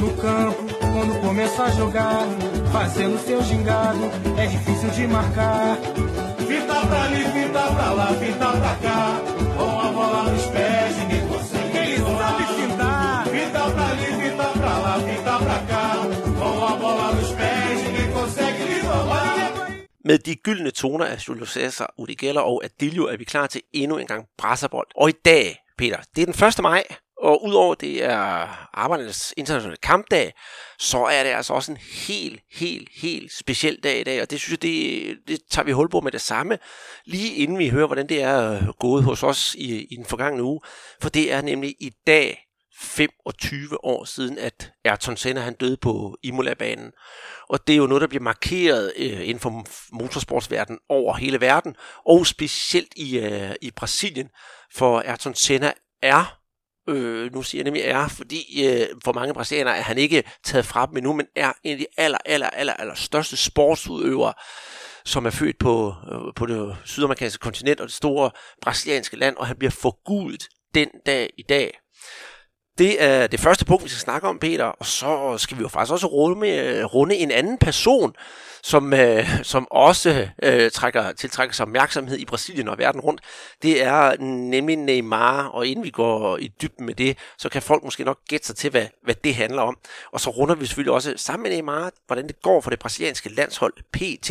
No campo, quando começa a jogar, fazendo seu gingado, é difícil de marcar. Fita pra ali, fita pra lá, fita pra cá, com a bola nos pés, ninguém consegue. Ele sabe fintar. Fita pra ali, fita pra lá, fita pra cá, com a bola nos pés, ninguém consegue lhe roubar. Med de gyldne toner af Julio Cesar, Udi Geller og Adilio er vi klar til endnu en gang brasserbold. Og i dag, Peter, det er den 1. maj, og udover det er arbejdernes internationale kampdag, så er det altså også en helt, helt, helt speciel dag i dag, og det synes jeg, det, det tager vi hul på med det samme, lige inden vi hører, hvordan det er øh, gået hos os i, i den forgangne uge. For det er nemlig i dag 25 år siden, at Ayrton Senna han døde på Imola-banen. Og det er jo noget, der bliver markeret øh, inden for motorsportsverdenen over hele verden, og specielt i, øh, i Brasilien, for Ayrton Senna er Øh, nu siger jeg nemlig er, fordi øh, for mange brasilianere er han ikke taget fra dem endnu, men er en af de aller, aller, aller, aller største sportsudøvere, som er født på, øh, på det sydamerikanske kontinent og det store brasilianske land, og han bliver forgudet den dag i dag. Det er det første punkt, vi skal snakke om, Peter, og så skal vi jo faktisk også runde, med, øh, runde en anden person, som, øh, som også øh, trækker, tiltrækker sig opmærksomhed i Brasilien og verden rundt. Det er nemlig Neymar, og inden vi går i dybden med det, så kan folk måske nok gætte sig til, hvad, hvad det handler om. Og så runder vi selvfølgelig også sammen med Neymar, hvordan det går for det brasilianske landshold PT.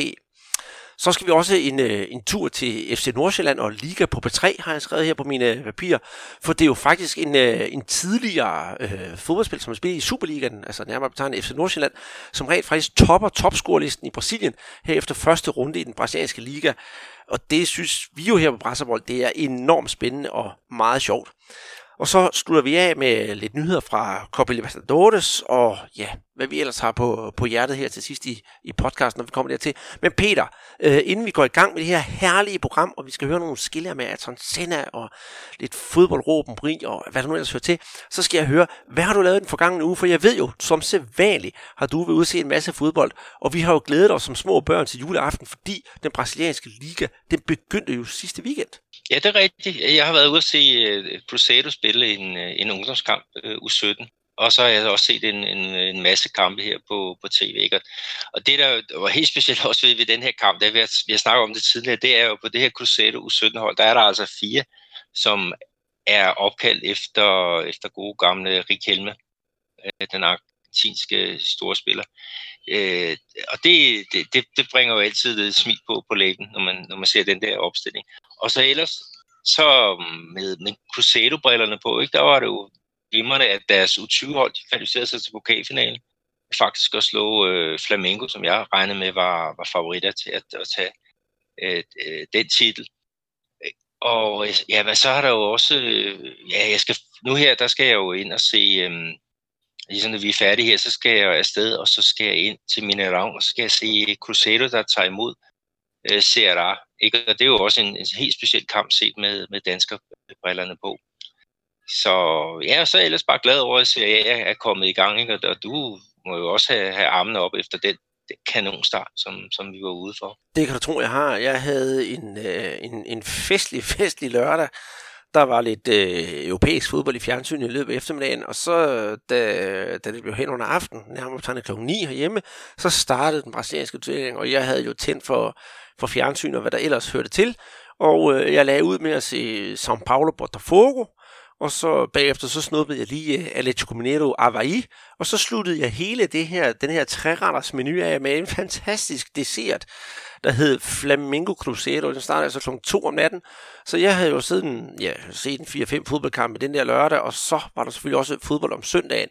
Så skal vi også en, øh, en tur til FC Nordsjælland og Liga på P3, har jeg skrevet her på mine øh, papirer. For det er jo faktisk en, øh, en tidligere øh, fodboldspil, som har spillet i Superligaen, altså nærmere betegnet FC Nordsjælland, som rent faktisk topper topscorelisten i Brasilien her efter første runde i den brasilianske liga. Og det synes vi jo her på Brasserbold, det er enormt spændende og meget sjovt. Og så slutter vi af med lidt nyheder fra Copa Libertadores, og ja, hvad vi ellers har på, på hjertet her til sidst i, i podcasten, når vi kommer dertil. Men Peter, øh, inden vi går i gang med det her herlige program, og vi skal høre nogle skiller med Aton Senna og lidt fodboldråben bri og hvad der nu ellers hører til, så skal jeg høre, hvad har du lavet den forgangne uge? For jeg ved jo, som sædvanligt har du været ude se en masse fodbold, og vi har jo glædet os som små børn til juleaften, fordi den brasilianske liga, den begyndte jo sidste weekend. Ja, det er rigtigt. Jeg har været ude at se uh, spille en, øh, en ungdomskamp øh, U17, og så har jeg også set en, en, en masse kampe her på, på tv. Ikke? Og det, der var helt specielt også ved, ved den her kamp, det vi har, vi har snakket om det tidligere, det er jo på det her Crusader U17-hold, der er der altså fire, som er opkaldt efter, efter gode gamle Rik Helme, den argentinske store spiller. Øh, og det, det, det bringer jo altid lidt smil på, på læben, når man, når man ser den der opstilling. Og så ellers, så med, med Cruzeiro-brillerne på, ikke, der var det jo glimrende, at deres U20-hold de kvalificerede sig til pokalfinalen. Faktisk at slå øh, Flamengo, som jeg regnede med var, var favoritter til at, at tage øh, øh, den titel. Og ja, hvad så har der jo også, øh, ja, jeg skal, nu her, der skal jeg jo ind og se, øh, ligesom når vi er færdige her, så skal jeg afsted, og så skal jeg ind til Minerang, og så skal jeg se Cruzeiro, der tager imod øh, CRA. Ikke? Og det er jo også en, en helt speciel kamp set med, med danskerbrillerne på. Så ja, så er jeg ellers bare glad over, at CRA er kommet i gang, ikke? og du må jo også have, have armene op efter den, den kanonstart, som, som vi var ude for. Det kan du tro, jeg har. Jeg havde en, øh, en, en festlig, festlig lørdag. Der var lidt øh, europæisk fodbold i fjernsynet i løbet af eftermiddagen, og så, da, da det blev hen under aftenen, nærmere på klokken 9 herhjemme, så startede den brasilianske turnering, og jeg havde jo tændt for, for fjernsyn og hvad der ellers hørte til, og øh, jeg lagde ud med at se São Paulo Botafogo, og så bagefter så snuppede jeg lige øh, Atletico Mineiro Avaí, og så sluttede jeg hele det her, den her træretters menu af med en fantastisk dessert, der hed Flamingo Cruzeiro. Den startede altså kl. 2 om natten, så jeg havde jo siden, ja, set en 4-5 fodboldkampe den der lørdag, og så var der selvfølgelig også fodbold om søndagen.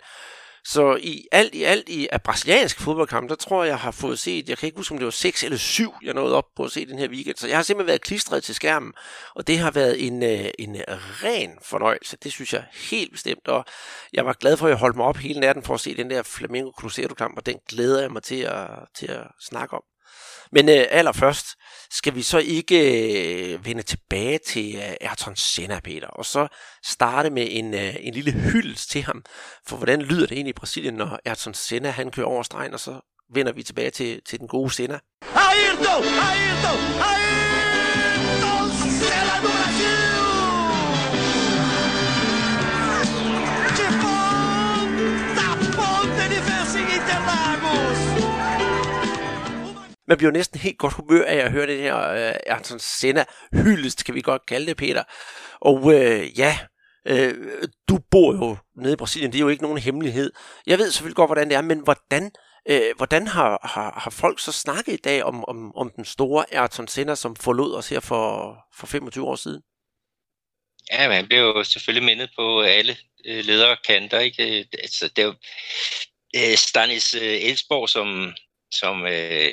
Så i alt i alt i af brasiliansk fodboldkamp, der tror jeg, jeg har fået set, jeg kan ikke huske, om det var 6 eller 7, jeg nåede op på at se den her weekend. Så jeg har simpelthen været klistret til skærmen, og det har været en, øh, en øh, ren fornøjelse. Det synes jeg helt bestemt, og jeg var glad for, at jeg holdt mig op hele natten for at se den der Flamengo Cruzeiro-kamp, og den glæder jeg mig til at, til at snakke om. Men øh, allerførst skal vi så ikke øh, vende tilbage til øh, Ayrton Senna, Peter, og så starte med en, øh, en lille hyldest til ham. For hvordan lyder det egentlig i Brasilien, når Ayrton Senna han kører over stregen, og så vender vi tilbage til, til den gode Senna. Ayrton! Ayrton! Ayrton man bliver næsten helt godt humør af at høre det her øh, Ayrton Senna hyldest, kan vi godt kalde det, Peter. Og øh, ja, øh, du bor jo nede i Brasilien, det er jo ikke nogen hemmelighed. Jeg ved selvfølgelig godt, hvordan det er, men hvordan, øh, hvordan har, har, har folk så snakket i dag om, om, om den store Ayrton Senna, som forlod os her for, for 25 år siden? Ja, man bliver jo selvfølgelig mindet på alle øh, lederkanter. Ikke? Altså, det er jo øh, Stanis øh, Elsborg, som, som øh,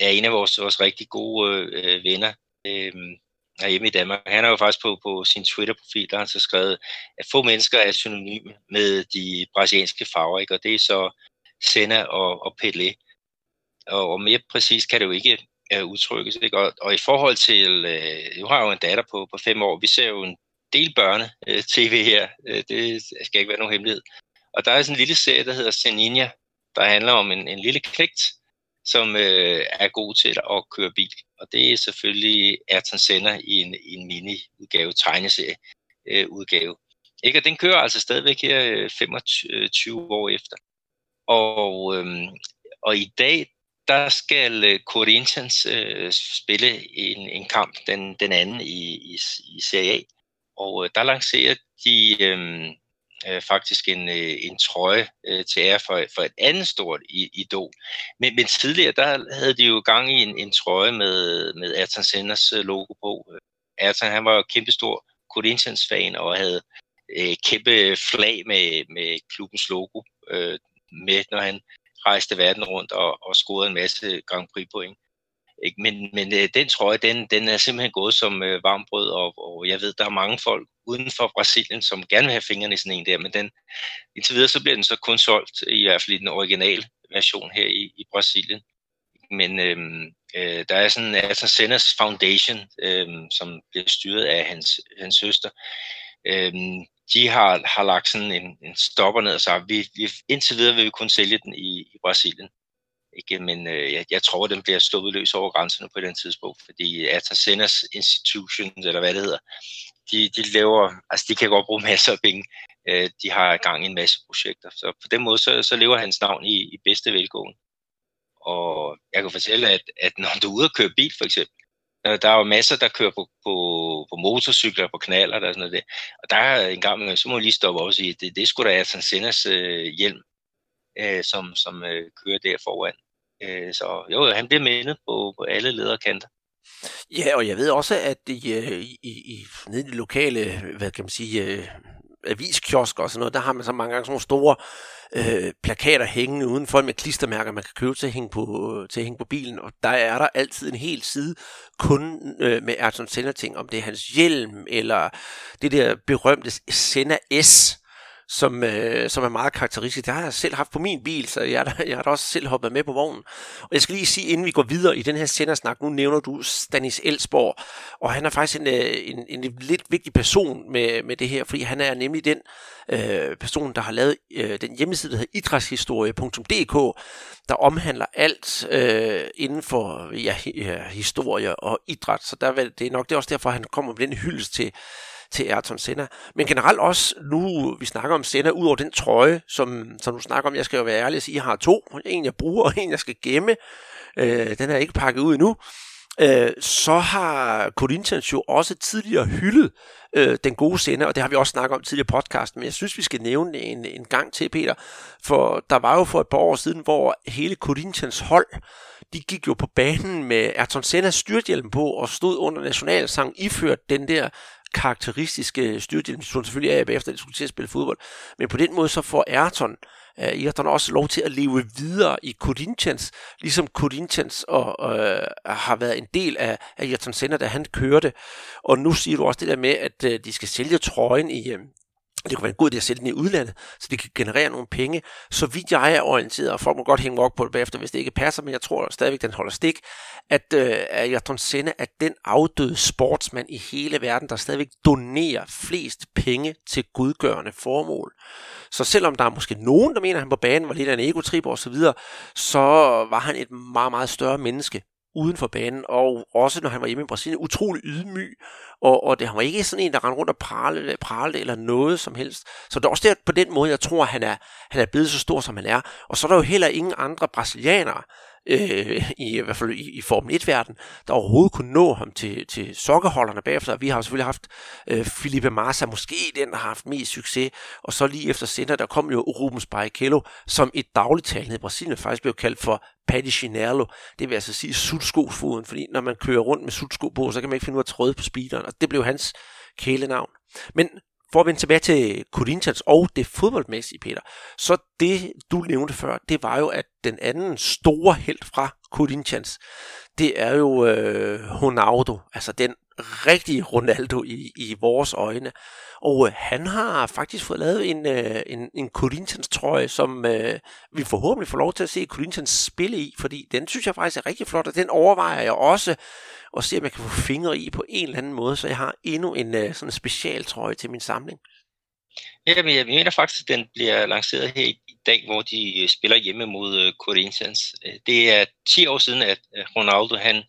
er en af vores, vores rigtig gode øh, venner øh, hjemme i Danmark. Han har jo faktisk på, på sin Twitter-profil, der har han så skrevet, at få mennesker er synonyme med de brasilianske farver, ikke? og det er så Senna og, og Pelé. Og, og mere præcis kan det jo ikke øh, udtrykkes. Ikke? Og, og i forhold til, øh, nu har jeg jo en datter på, på fem år, vi ser jo en del børne-tv øh, her, øh, det skal ikke være nogen hemmelighed. Og der er sådan en lille serie, der hedder Seninja, der handler om en, en lille klægt, som øh, er god til at køre bil. Og det er selvfølgelig Ayrton Senna i en, i en mini-udgave, tegneserie øh, udgave. Ikke? Og den kører altså stadigvæk her øh, 25 år efter. Og, øh, og i dag, der skal øh, Corinthians øh, spille en, en kamp, den, den anden i, i, i Serie A. Og øh, der lancerer de øh, øh, faktisk en, øh, en trøje øh, til ære for, for et andet stort idol. Men, men tidligere, der havde de jo gang i en, en trøje med, med Ayrton Senders øh, logo på. Ayrton, han var jo kæmpestor Corinthians-fan og havde øh, kæmpe flag med, med klubbens logo øh, med, når han rejste verden rundt og, og scorede en masse Grand Prix point. Ikke? Men, men øh, den trøje, den, den er simpelthen gået som øh, varmbrød, og, og jeg ved, der er mange folk uden for Brasilien, som gerne vil have fingrene i sådan en der, men den, indtil videre så bliver den så kun solgt, i hvert fald i den originale version her i, i Brasilien. Men øh, øh, der er sådan altså Sennas Foundation, øh, som bliver styret af hans, hans søster. øh, de har, har lagt sådan en, en stopper ned og sagt, vi, vi, indtil videre vil vi kun sælge den i, i Brasilien. Ikke? Men øh, jeg, jeg tror, den bliver sluppet løs over grænserne på den tidspunkt, fordi Atacenas Institutions, eller hvad det hedder, de, de laver, altså de kan godt bruge masser af penge. Øh, de har gang i en masse projekter. Så på den måde, så, så lever hans navn i, i bedste velgående. Og jeg kan fortælle, at, at når du er ude og køre bil, for eksempel, der er jo masser, der kører på, på, på motorcykler, på knaller og sådan noget der. Og der er en gang, så må jeg lige stoppe op og sige, at det, det skulle da Ayrton Sennas øh, hjelm, øh, som, som øh, kører der foran. Øh, så jo, han bliver mindet på, på alle lederkanter. Ja, og jeg ved også, at i, øh, i, i, nede i de lokale, hvad kan man sige, øh, aviskiosker og sådan noget, der har man så mange gange sådan nogle store øh, plakater hængende udenfor med klistermærker, man kan købe til at hænge på, til at hænge på bilen, og der er der altid en hel side kun øh, med Ayrton Senna ting, om det er hans hjelm, eller det der berømte Senna S, som, øh, som er meget karakteristisk. Det har jeg selv haft på min bil, så jeg, jeg har da også selv hoppet med på vognen. Og jeg skal lige sige, inden vi går videre i den her sendersnak, nu nævner du Stanis Elsborg, og han er faktisk en, øh, en, en lidt vigtig person med, med det her, fordi han er nemlig den øh, person, der har lavet øh, den hjemmeside, der hedder idrætshistorie.dk, der omhandler alt øh, inden for ja, historie og idræt. Så der, det er nok det er også derfor, han kommer med den hyldest til til Ayrton Senna. Men generelt også, nu vi snakker om Senna, ud over den trøje, som, som du snakker om, jeg skal jo være ærlig og sige, jeg har to. En jeg bruger, og en jeg skal gemme. Øh, den er ikke pakket ud endnu. Øh, så har Corinthians jo også tidligere hyldet øh, den gode Senna, og det har vi også snakket om tidligere i podcasten, men jeg synes, vi skal nævne en, en gang til, Peter, for der var jo for et par år siden, hvor hele Corinthians hold, de gik jo på banen med Ayrton Sennas styrthjelm på og stod under nationalsang iført den der karakteristiske styrthjelm, som selvfølgelig er bagefter, at de skulle til at spille fodbold. Men på den måde så får Ayrton, øh, Øh, Ayrton også lov til at leve videre i Corinthians, ligesom Corinthians og, øh, har været en del af, af Ayrton Senna, da han kørte. Og nu siger du også det der med, at øh, de skal sælge trøjen i, øh, det kunne være en god idé at sælge den i udlandet, så det kan generere nogle penge. Så vidt jeg er orienteret, og folk må godt hænge op på det bagefter, hvis det ikke passer, men jeg tror stadigvæk, den holder stik, at øh, Ayrton Senna er den afdøde sportsmand i hele verden, der stadigvæk donerer flest penge til gudgørende formål. Så selvom der er måske nogen, der mener, at han på banen var lidt af en egotrip og så videre, så var han et meget, meget større menneske uden for banen, og også når han var hjemme i Brasilien, utrolig ydmyg, og, og det, han var ikke sådan en, der rendte rundt og pralede, pralede eller noget som helst. Så det er også der på den måde, jeg tror, han er, han er blevet så stor, som han er. Og så er der jo heller ingen andre brasilianere, øh, i, i hvert fald i, i Formel 1-verden, der overhovedet kunne nå ham til, til sokkeholderne bagefter. Vi har selvfølgelig haft øh, Felipe Massa, måske den, der har haft mest succes, og så lige efter senere, der kom jo Rubens Barrichello, som i dagligtalende i Brasilien faktisk blev kaldt for Paddy Chinello. Det vil altså sige sutskofoden, fordi når man kører rundt med sutsko på, så kan man ikke finde ud af at tråde på speederen, og det blev hans kælenavn. Men for at vende tilbage til Corinthians og det fodboldmæssige, Peter, så det, du nævnte før, det var jo, at den anden store held fra Corinthians, det er jo øh, Ronaldo, altså den rigtige Ronaldo i, i vores øjne. Og øh, han har faktisk fået lavet en, øh, en, en Corinthians trøje, som øh, vi forhåbentlig får lov til at se Corinthians spille i, fordi den synes jeg faktisk er rigtig flot, og den overvejer jeg også at se, om jeg kan få fingre i på en eller anden måde, så jeg har endnu en øh, sådan special trøje til min samling. Ja, men jeg mener faktisk, at den bliver lanceret her i dag, hvor de øh, spiller hjemme mod øh, Corinthians. Øh, det er 10 år siden, at Ronaldo han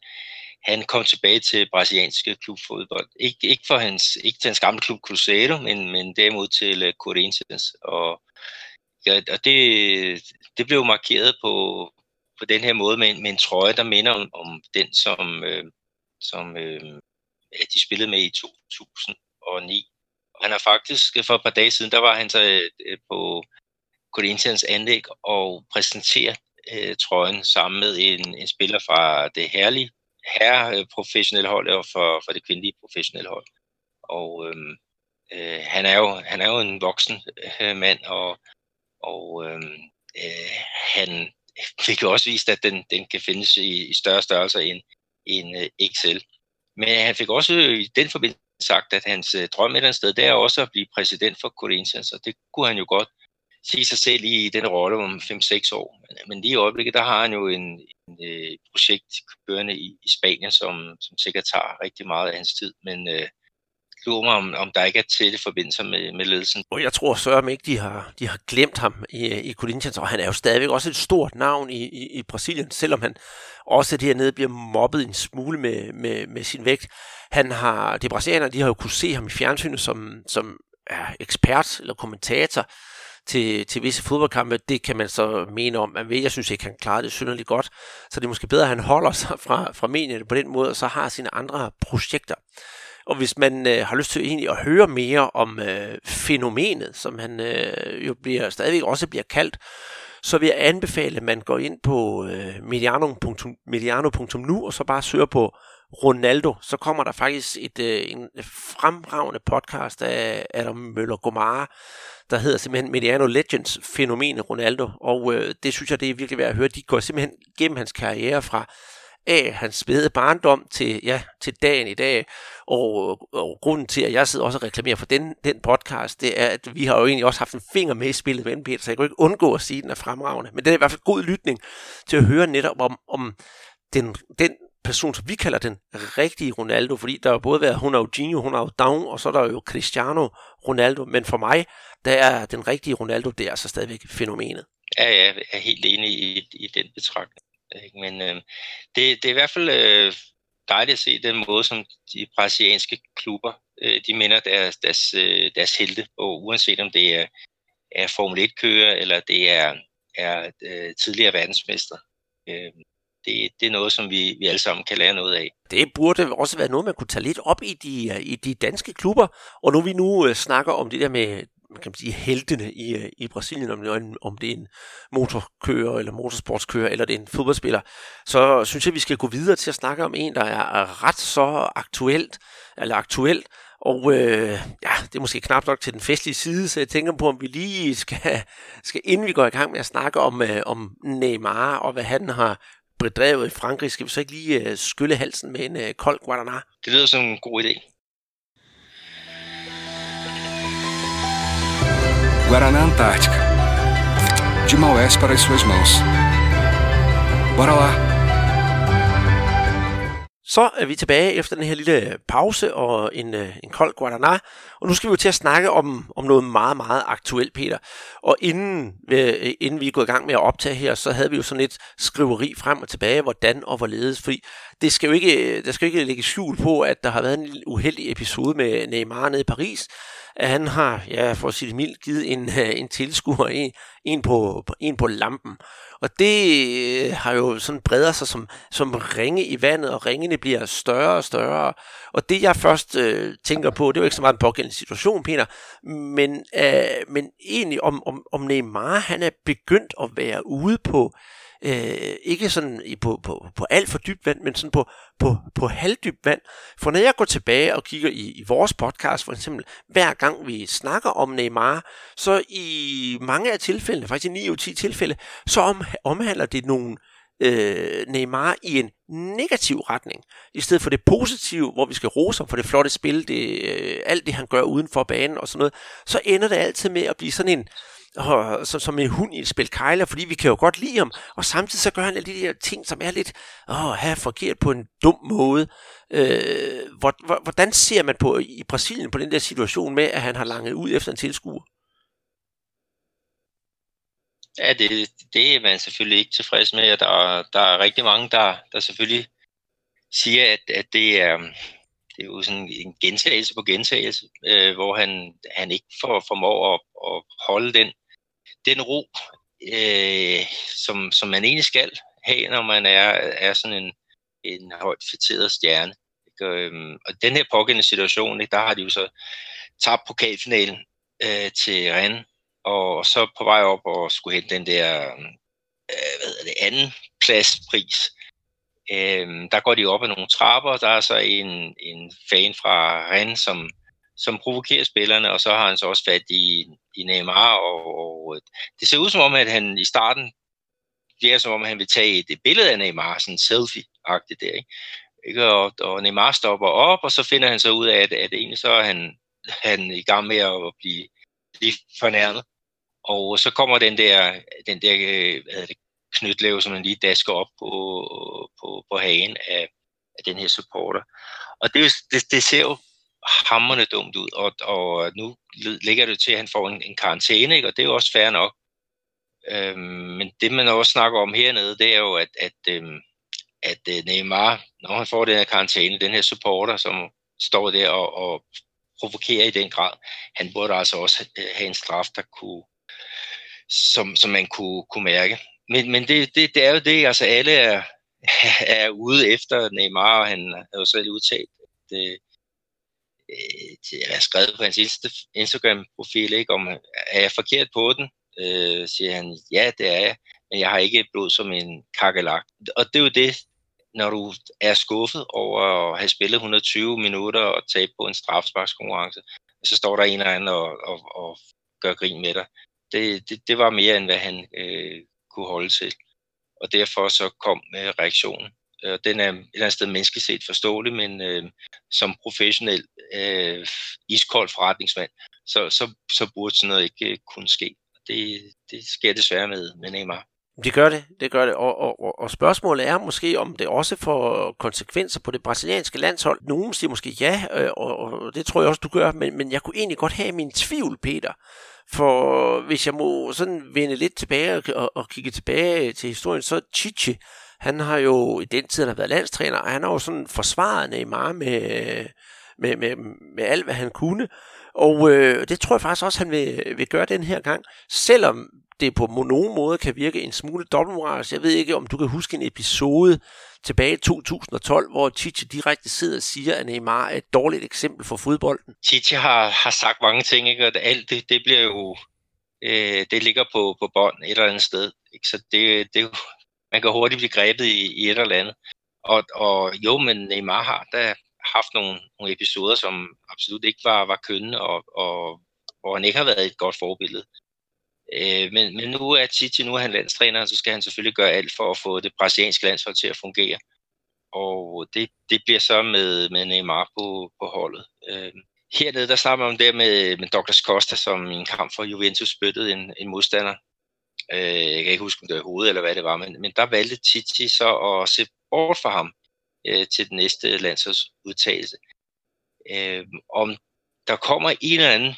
han kom tilbage til brasiliansk klubfodbold. Ik- ikke, for hans, ikke til hans gamle klub Cruzeiro, men, men derimod til Corinthians. Og, ja, og det, det blev markeret på, på den her måde med, med en trøje, der minder om, om den, som, øh, som øh, de spillede med i 2009. Og han har faktisk, for et par dage siden, der var han så øh, på Corinthians anlæg og præsentere øh, trøjen sammen med en, en spiller fra det herlige herre øh, professionelle hold og for, for det kvindelige professionelle hold. Og øhm, øh, han, er jo, han er jo en voksen øh, mand, og, og øhm, øh, han fik jo også vist, at den, den kan findes i, i større størrelser end, end øh, XL. Men han fik også i den forbindelse sagt, at hans øh, drøm et eller andet sted, det er også at blive præsident for Corinthians, og det kunne han jo godt se sig selv i den rolle om 5-6 år. Men, lige i øjeblikket, der har han jo en, en øh, projekt kørende i, i Spanien, som, som sikkert tager rigtig meget af hans tid, men øh, lurer mig, om, om der ikke er tætte forbindelser med, med ledelsen. Og jeg tror så ikke, de har, de har glemt ham i, i Corinthians, og han er jo stadigvæk også et stort navn i, i, i Brasilien, selvom han også dernede bliver mobbet en smule med, med, med sin vægt. Han har, de brasilianere, de har jo kunne se ham i fjernsynet som, som er ekspert eller kommentator, til, til visse fodboldkampe, det kan man så mene om. Man ved, jeg synes ikke, han klarer det synderligt godt. Så det er måske bedre, at han holder sig fra, fra medierne på den måde, og så har sine andre projekter. Og hvis man øh, har lyst til egentlig at høre mere om øh, fænomenet, som han øh, jo bliver, stadigvæk også bliver kaldt, så vil jeg anbefale, at man går ind på øh, mediano.nu og så bare søger på Ronaldo, så kommer der faktisk et, øh, en fremragende podcast af Adam Møller Gomara, der hedder simpelthen Mediano Legends fænomen Ronaldo, og øh, det synes jeg, det er virkelig værd at høre. De går simpelthen gennem hans karriere fra af hans spæde barndom til, ja, til dagen i dag. Og, og grunden til, at jeg sidder også og reklamerer for den, den podcast, det er, at vi har jo egentlig også haft en finger med i spillet med Peter, så jeg kan ikke undgå at sige, at den er fremragende. Men det er i hvert fald god lytning til at høre netop om, om den, den person, som vi kalder den rigtige Ronaldo, fordi der har både været Ronaldinho, Ronaldo, og så er der jo Cristiano Ronaldo, men for mig, der er den rigtige Ronaldo, det er altså stadigvæk fænomenet. Ja, jeg er helt enig i, i den betragtning. Men øh, det, det er i hvert fald øh, dejligt at se den måde, som de brasilianske klubber, øh, de minder deres, deres, øh, deres helte, og uanset om det er, er Formel 1-kører, eller det er, er øh, tidligere verdensmester. Øh, det, det er noget, som vi, vi alle sammen kan lære noget af. Det burde også være noget, man kunne tage lidt op i de, øh, i de danske klubber. Og nu vi nu øh, snakker om det der med kan man sige, heltene i, øh, i Brasilien, om det, en, om det er en motorkører, eller motorsportskører, eller det er en fodboldspiller, så synes jeg, vi skal gå videre til at snakke om en, der er ret så aktuelt, eller aktuelt, og øh, ja, det er måske knap nok til den festlige side, så jeg tænker på, om vi lige skal, skal inden vi går i gang med at snakke om, øh, om Neymar, og hvad han har bedrevet i Frankrig, skal vi så ikke lige uh, skylle halsen med en uh, kold Guaraná? Det lyder som en god idé. Guaraná Antártica. De Maués para as suas mãos. Bora lá! Så er vi tilbage efter den her lille pause og en, øh, en kold Guaraná. Og nu skal vi jo til at snakke om, om noget meget, meget aktuelt, Peter. Og inden, øh, inden vi er gået i gang med at optage her, så havde vi jo sådan et skriveri frem og tilbage, hvordan og hvorledes. Fordi det skal jo ikke, øh, der skal jo ikke lægge skjul på, at der har været en uheldig episode med Neymar nede i Paris at han har, ja, for at sige det mildt, givet en, øh, en tilskuer en, en, på, en på lampen. Og det øh, har jo sådan breder sig som, som ringe i vandet, og ringene bliver større og større. Og det jeg først øh, tænker på, det er jo ikke så meget en pågældende situation, Peter, men, øh, men egentlig om, om, om Neymar, han er begyndt at være ude på, øh, øh, ikke sådan i, på, på, på alt for dybt vand, men sådan på, på, på halvdybt vand. For når jeg går tilbage og kigger i, i vores podcast, for eksempel, hver gang vi snakker om Neymar, så i mange af tilfældene, faktisk i 9 ud 10 tilfælde, så om, omhandler det nogle øh, Neymar i en negativ retning, i stedet for det positive, hvor vi skal rose ham for det flotte spil, det, øh, alt det han gør uden for banen og sådan noget, så ender det altid med at blive sådan en, og, som, som en hund i et spil kejler, fordi vi kan jo godt lide ham, og samtidig så gør han alle de der ting, som er lidt, åh, her forkert på en dum måde. Øh, hvordan ser man på i Brasilien på den der situation med, at han har langet ud efter en tilskuer? Ja, det, det er man selvfølgelig ikke tilfreds med, og der, der er rigtig mange, der, der selvfølgelig siger, at, at det er, um, det er jo sådan en gentagelse på gentagelse, øh, hvor han, han ikke får, formår at, at holde den den ro, øh, som, som man egentlig skal have, når man er, er sådan en, en højt fætteret stjerne. Ikke? Og, øhm, og den her pågældende situation, ikke, der har de jo så tabt pokalfinalen øh, til Rennes, og så på vej op og skulle hente den der øh, hvad er det, anden pladspris. Øh, der går de op ad nogle trapper, og der er så en, en fan fra Rennes, som, som provokerer spillerne, og så har han så også fat i, i Neymar, og, og øh, det ser ud som om, at han i starten virker som om, han vil tage et, et billede af Neymar, sådan selfie-agtigt der, ikke? ikke? Og, og Neymar stopper op, og så finder han så ud af, at, at egentlig så er han, han i gang med at blive, blive fornærmet. Og så kommer den der, den der øh, hvad hedder det, knytlæve, som man lige dasker op på, på, på hagen af, af den her supporter. Og det, det, det ser jo hammerne dumt ud, og, og nu ligger det til, at han får en, en karantæne, ikke? og det er jo også fair nok. Øhm, men det, man også snakker om hernede, det er jo, at, at, øhm, at øh, Neymar, når han får den her karantæne, den her supporter, som står der og, og provokerer i den grad, han burde altså også øh, have en straf, der kunne, som, som man kunne, kunne mærke. Men, men det, det, det er jo det, altså alle er, er ude efter Neymar, og han har jo selv udtalt, at, øh, øh, øh, jeg har skrevet på hans Instagram-profil, ikke, om er jeg forkert på den? Øh, siger han, ja, det er jeg, men jeg har ikke blod som en kakelak. Og det er jo det, når du er skuffet over at have spillet 120 minutter og tabe på en straffesparkskonkurrence, så står der en eller anden og, og, og gør grin med dig. Det, det, det var mere, end hvad han øh, kunne holde til. Og derfor så kom øh, reaktionen. Og den er et eller andet sted menneskeligt set forståelig, men øh, som professionel øh, iskold forretningsmand, så, så, så burde sådan noget ikke øh, kunne ske. Det, det sker desværre med, med Neymar. Det gør det, det gør det. Og, og, og spørgsmålet er måske, om det også får konsekvenser på det brasilianske landshold. Nogen siger måske ja, øh, og, og det tror jeg også, du gør, men, men jeg kunne egentlig godt have min tvivl, Peter. For hvis jeg må sådan vende lidt tilbage og, og kigge tilbage til historien, så Chichi, han har jo i den tid, han har været landstræner, og han har jo sådan forsvaret Neymar med, med, med, med alt, hvad han kunne. Og øh, det tror jeg faktisk også, han vil, vil gøre den her gang, selvom det på nogen måde kan virke en smule dobbeltmoralsk. Jeg ved ikke, om du kan huske en episode tilbage i 2012, hvor Chichi direkte sidder og siger, at Neymar er et dårligt eksempel for fodbolden. Chichi har, har sagt mange ting, ikke? og alt det, det bliver jo, øh, det ligger på, på bånd et eller andet sted. Ikke? Så det, det, man kan hurtigt blive grebet i, i et eller andet. Og, og jo, men Neymar har da haft nogle, nogle episoder, som absolut ikke var, var kønne, og, og hvor han ikke har været et godt forbillede. Øh, men, men nu er Titi, nu er han landstræner, så skal han selvfølgelig gøre alt for at få det brasilianske landshold til at fungere. Og det, det bliver så med, med Neymar på, på holdet. Øh, hernede, der snakker man om det med, med Douglas Costa, som i en kamp for Juventus spyttede en, en modstander Øh, jeg kan ikke huske, om det var hovedet eller hvad det var, men, men der valgte Titi så at se bort for ham øh, til den næste landsholdsudtagelse. Øh, om der kommer en eller anden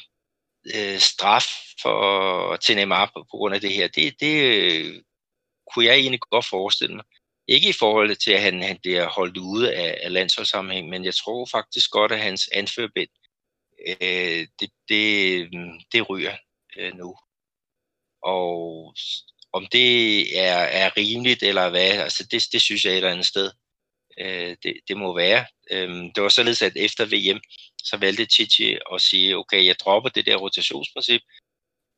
øh, straf for, til Neymar på, på grund af det her, det, det øh, kunne jeg egentlig godt forestille mig. Ikke i forhold til, at han, han bliver holdt ude af, af landsholdssammenhæng, men jeg tror faktisk godt, at hans anførbind øh, det, det, øh, det ryger øh, nu. Og om det er, er rimeligt eller hvad, altså det, det synes jeg et eller andet sted, øh, det, det må være. Øh, det var således, at efter VM, så valgte Chichi at sige, okay, jeg dropper det der rotationsprincip.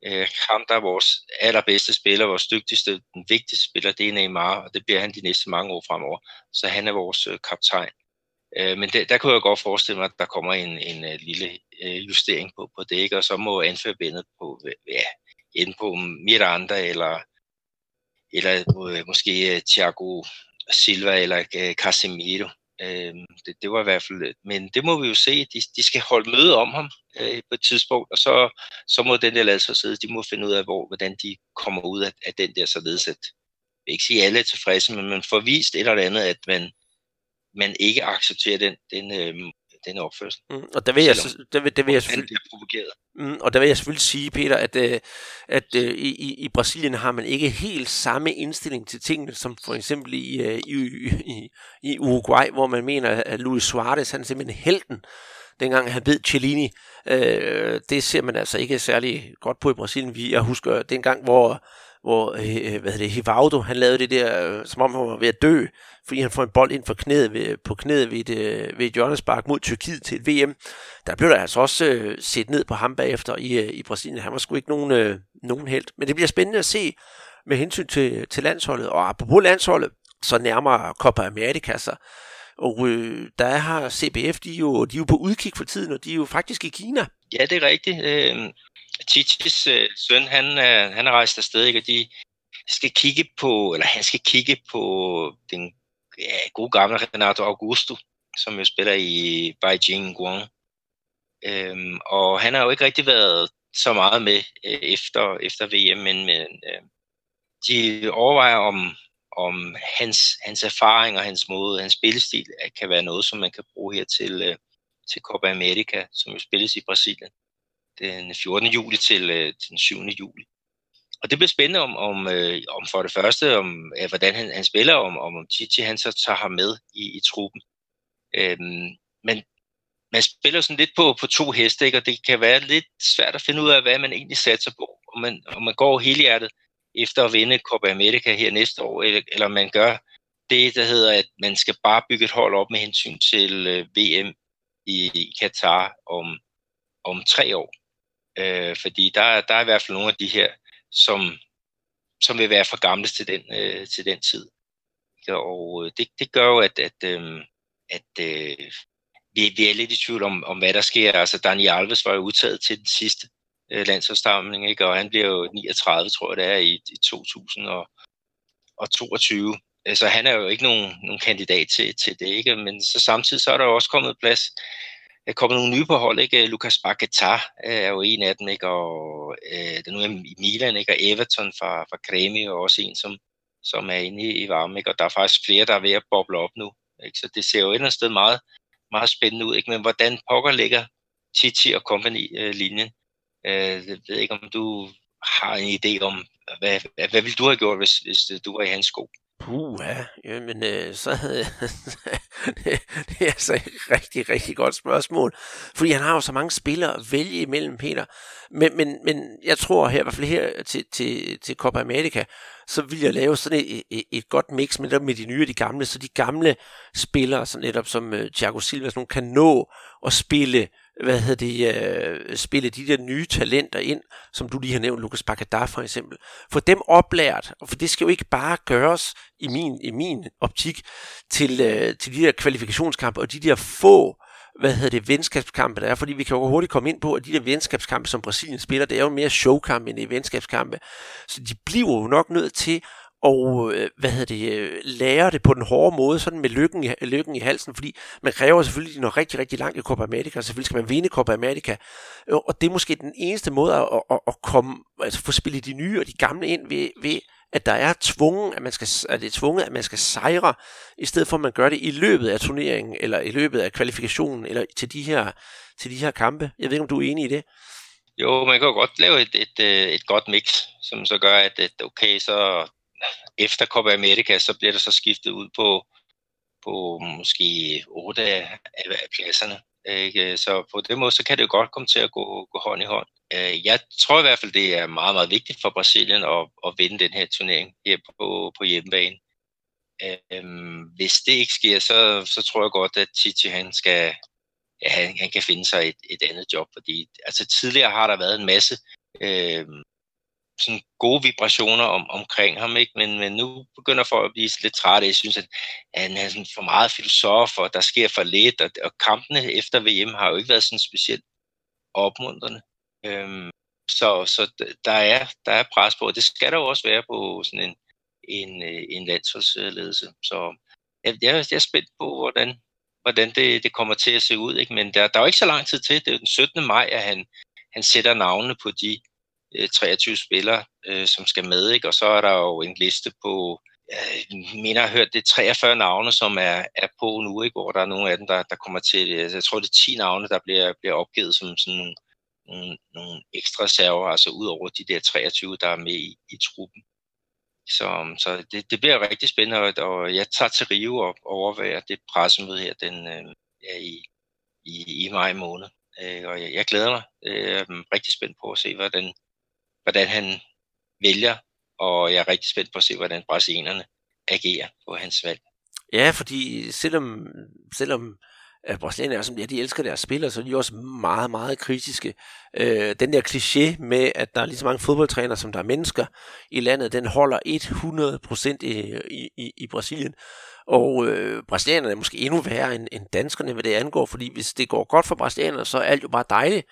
Øh, ham, der er vores allerbedste spiller, vores dygtigste, den vigtigste spiller, det er Neymar, og det bliver han de næste mange år fremover. Så han er vores øh, kaptajn. Øh, men det, der kunne jeg godt forestille mig, at der kommer en, en en lille øh, justering på, på det, ikke? og så må anførbindet på, ja, enten på Miranda eller, eller øh, måske øh, Thiago Silva eller øh, Casemiro. Uh, det, det var i hvert fald, men det må vi jo se, de, de skal holde møde om ham øh, på et tidspunkt, og så, så må den der lade sig sidde, de må finde ud af, hvor, hvordan de kommer ud af, af den der således, at jeg vil ikke sige, at alle er tilfredse, men man får vist et eller andet, at man, man ikke accepterer den, den, øh, den opførsel. Mm, og der vil jeg, der vil, der vil jeg selvfølgelig, provokeret. Mm, og der vil jeg selvfølgelig sige, Peter, at, øh, at øh, i, i Brasilien har man ikke helt samme indstilling til tingene, som for eksempel i, øh, i, i, i Uruguay, hvor man mener, at Luis Suarez han er simpelthen helten, dengang han ved Cellini. Øh, det ser man altså ikke særlig godt på i Brasilien. Jeg husker dengang, hvor hvor øh, øh hvad det, Hivaldo, han lavede det der, øh, som om han var ved at dø, fordi han får en bold ind for knæet ved, på knæet ved et, øh, ved et hjørnespark mod Tyrkiet til et VM. Der blev der altså også øh, set ned på ham bagefter i, øh, i Brasilien. Han var sgu ikke nogen, øh, nogen held. Men det bliver spændende at se med hensyn til, til landsholdet. Og apropos landsholdet, så nærmere Copa America sig. Og øh, der har CBF, de er, jo, de er jo på udkig for tiden, og de er jo faktisk i Kina. Ja, det er rigtigt. Øh, Titis øh, søn, han, øh, han er rejst afsted, ikke? og de skal kigge på, eller han skal kigge på den ja, gode gamle Renato Augusto, som jo spiller i Beijing Guang. Øhm, og han har jo ikke rigtig været så meget med øh, efter, efter VM, men, men øh, de overvejer om, om hans, hans erfaring og hans måde, hans spillestil øh, kan være noget, som man kan bruge her til, øh, til Copa America, som jo spilles i Brasilien den 14. juli til, øh, til den 7. juli. Og det bliver spændende om, om, øh, om for det første, om øh, hvordan han, han spiller, om, om, om Chichi han så tager ham med i, i truppen. Øhm, men man spiller sådan lidt på, på to heste, ikke? og det kan være lidt svært at finde ud af, hvad man egentlig satser på. Om man, om man går helhjertet efter at vinde Copa America her næste år, eller, eller man gør det, der hedder, at man skal bare bygge et hold op med hensyn til øh, VM i, i Katar om, om tre år. Øh, fordi der, der er i hvert fald nogle af de her, som, som vil være for gamle til den, øh, til den tid. Og øh, det, det gør jo, at, at, øh, at øh, vi, vi er lidt i tvivl om, om, hvad der sker. Altså, Daniel Alves var jo udtaget til den sidste øh, landsholdssamling, ikke? og han bliver jo 39, tror jeg det er, i, i 2022. Så altså, han er jo ikke nogen, nogen kandidat til, til det, ikke? men så samtidig så er der jo også kommet plads er kommet nogle nye på hold, ikke? Lucas Paqueta øh, er jo en af dem, ikke? Og øh, den nu er i Milan, ikke? Og Everton fra, fra Cremi er også en, som, som er inde i, i varme, ikke? Og der er faktisk flere, der er ved at boble op nu, ikke? Så det ser jo et eller andet sted meget, meget spændende ud, ikke? Men hvordan pokker ligger Titi og Company-linjen? Øh, øh, jeg ved ikke, om du har en idé om, hvad, hvad, hvad ville du have gjort, hvis, hvis du var i hans sko? Puh, ja, men øh, så havde det, det er altså et rigtig, rigtig godt spørgsmål. Fordi han har jo så mange spillere at vælge imellem, Peter. Men, men, men jeg tror her, i hvert fald her til, til, til Copa America, så vil jeg lave sådan et, et, et godt mix med, med de nye og de gamle, så de gamle spillere, så netop som uh, Thiago Silva, sådan, kan nå at spille hvad hedder det, øh, spille de der nye talenter ind, som du lige har nævnt, Lucas Paquetá for eksempel. For dem oplært, og for det skal jo ikke bare gøres i min, i min optik til, øh, til de der kvalifikationskampe og de der få hvad hedder det, venskabskampe, der er, fordi vi kan jo hurtigt komme ind på, at de der venskabskampe, som Brasilien spiller, det er jo mere showkampe end venskabskampe. Så de bliver jo nok nødt til og øh, hvad hedder det, øh, lærer lære det på den hårde måde, sådan med lykken i, lykken i halsen, fordi man kræver selvfølgelig, at de når rigtig, rigtig langt i Copa America, og selvfølgelig skal man vinde Copa America, øh, og det er måske den eneste måde at, at, at komme, altså få spillet de nye og de gamle ind ved, ved at der er tvungen, at man skal, at det er tvunget, at man skal sejre, i stedet for at man gør det i løbet af turneringen, eller i løbet af kvalifikationen, eller til de her, til de her kampe. Jeg ved ikke, om du er enig i det? Jo, man kan jo godt lave et, et, et godt mix, som så gør, at, at okay, så efter Copa America, så bliver der så skiftet ud på, på måske otte af, af pladserne. Ikke? Så på den måde, så kan det jo godt komme til at gå, gå hånd i hånd. Øh, jeg tror i hvert fald, det er meget, meget vigtigt for Brasilien at, at vinde den her turnering her på, på hjemmebane. Øhm, hvis det ikke sker, så, så tror jeg godt, at Titi han skal, ja, han, han kan finde sig et, et andet job, fordi altså tidligere har der været en masse øh, sådan gode vibrationer om, omkring ham, ikke? Men, men nu begynder folk at blive lidt trætte. Jeg synes, at han er sådan for meget filosof, og der sker for lidt, og, og kampene efter VM har jo ikke været sådan specielt opmuntrende. Øhm, så så der, er, der er pres på, og det skal der jo også være på sådan en, en, øh, en landsholdsledelse. Så jeg, jeg, jeg er spændt på, hvordan, hvordan det, det kommer til at se ud. Ikke? Men der, der er jo ikke så lang tid til. Det er jo den 17. maj, at han, han sætter navnene på de øh, 23 spillere, øh, som skal med. Ikke? Og så er der jo en liste på, jeg mener, jeg har hørt, det er 43 navne, som er, er på nu, ikke? hvor der er nogle af dem, der, der kommer til, øh, jeg tror, det er 10 navne, der bliver, bliver opgivet som sådan nogle, nogle, nogle ekstra server, altså ud over de der 23, der er med i, i truppen. Så, så det, det bliver rigtig spændende, og jeg tager til Rio og overvejer det pressemøde her den, øh, ja, i, i, i maj måned. Øh, og jeg, jeg glæder mig. Øh, jeg er rigtig spændt på at se, hvordan, hvordan han vælger, og jeg er rigtig spændt på at se, hvordan brasilianerne agerer på hans valg. Ja, fordi selvom, selvom at brasilianerne er som ja, de elsker deres spillere, så er de også meget, meget kritiske. Øh, den der kliché med, at der er lige så mange fodboldtrænere, som der er mennesker i landet, den holder 100% i, i, i Brasilien. Og øh, brasilianerne er måske endnu værre end, end danskerne, hvad det angår, fordi hvis det går godt for brasilianerne, så er alt jo bare dejligt.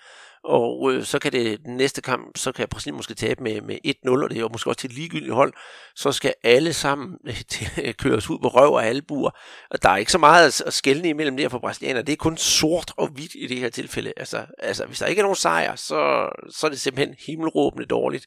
Og øh, så kan det den næste kamp, så kan Brasilien måske tabe med, med 1-0, og det er jo måske også til et ligegyldigt hold. Så skal alle sammen øh, øh køres ud på røv og albuer. Og der er ikke så meget at skælne imellem der for brasilianer. Det er kun sort og hvidt i det her tilfælde. Altså, altså hvis der ikke er nogen sejr, så, så er det simpelthen himmelråbende dårligt.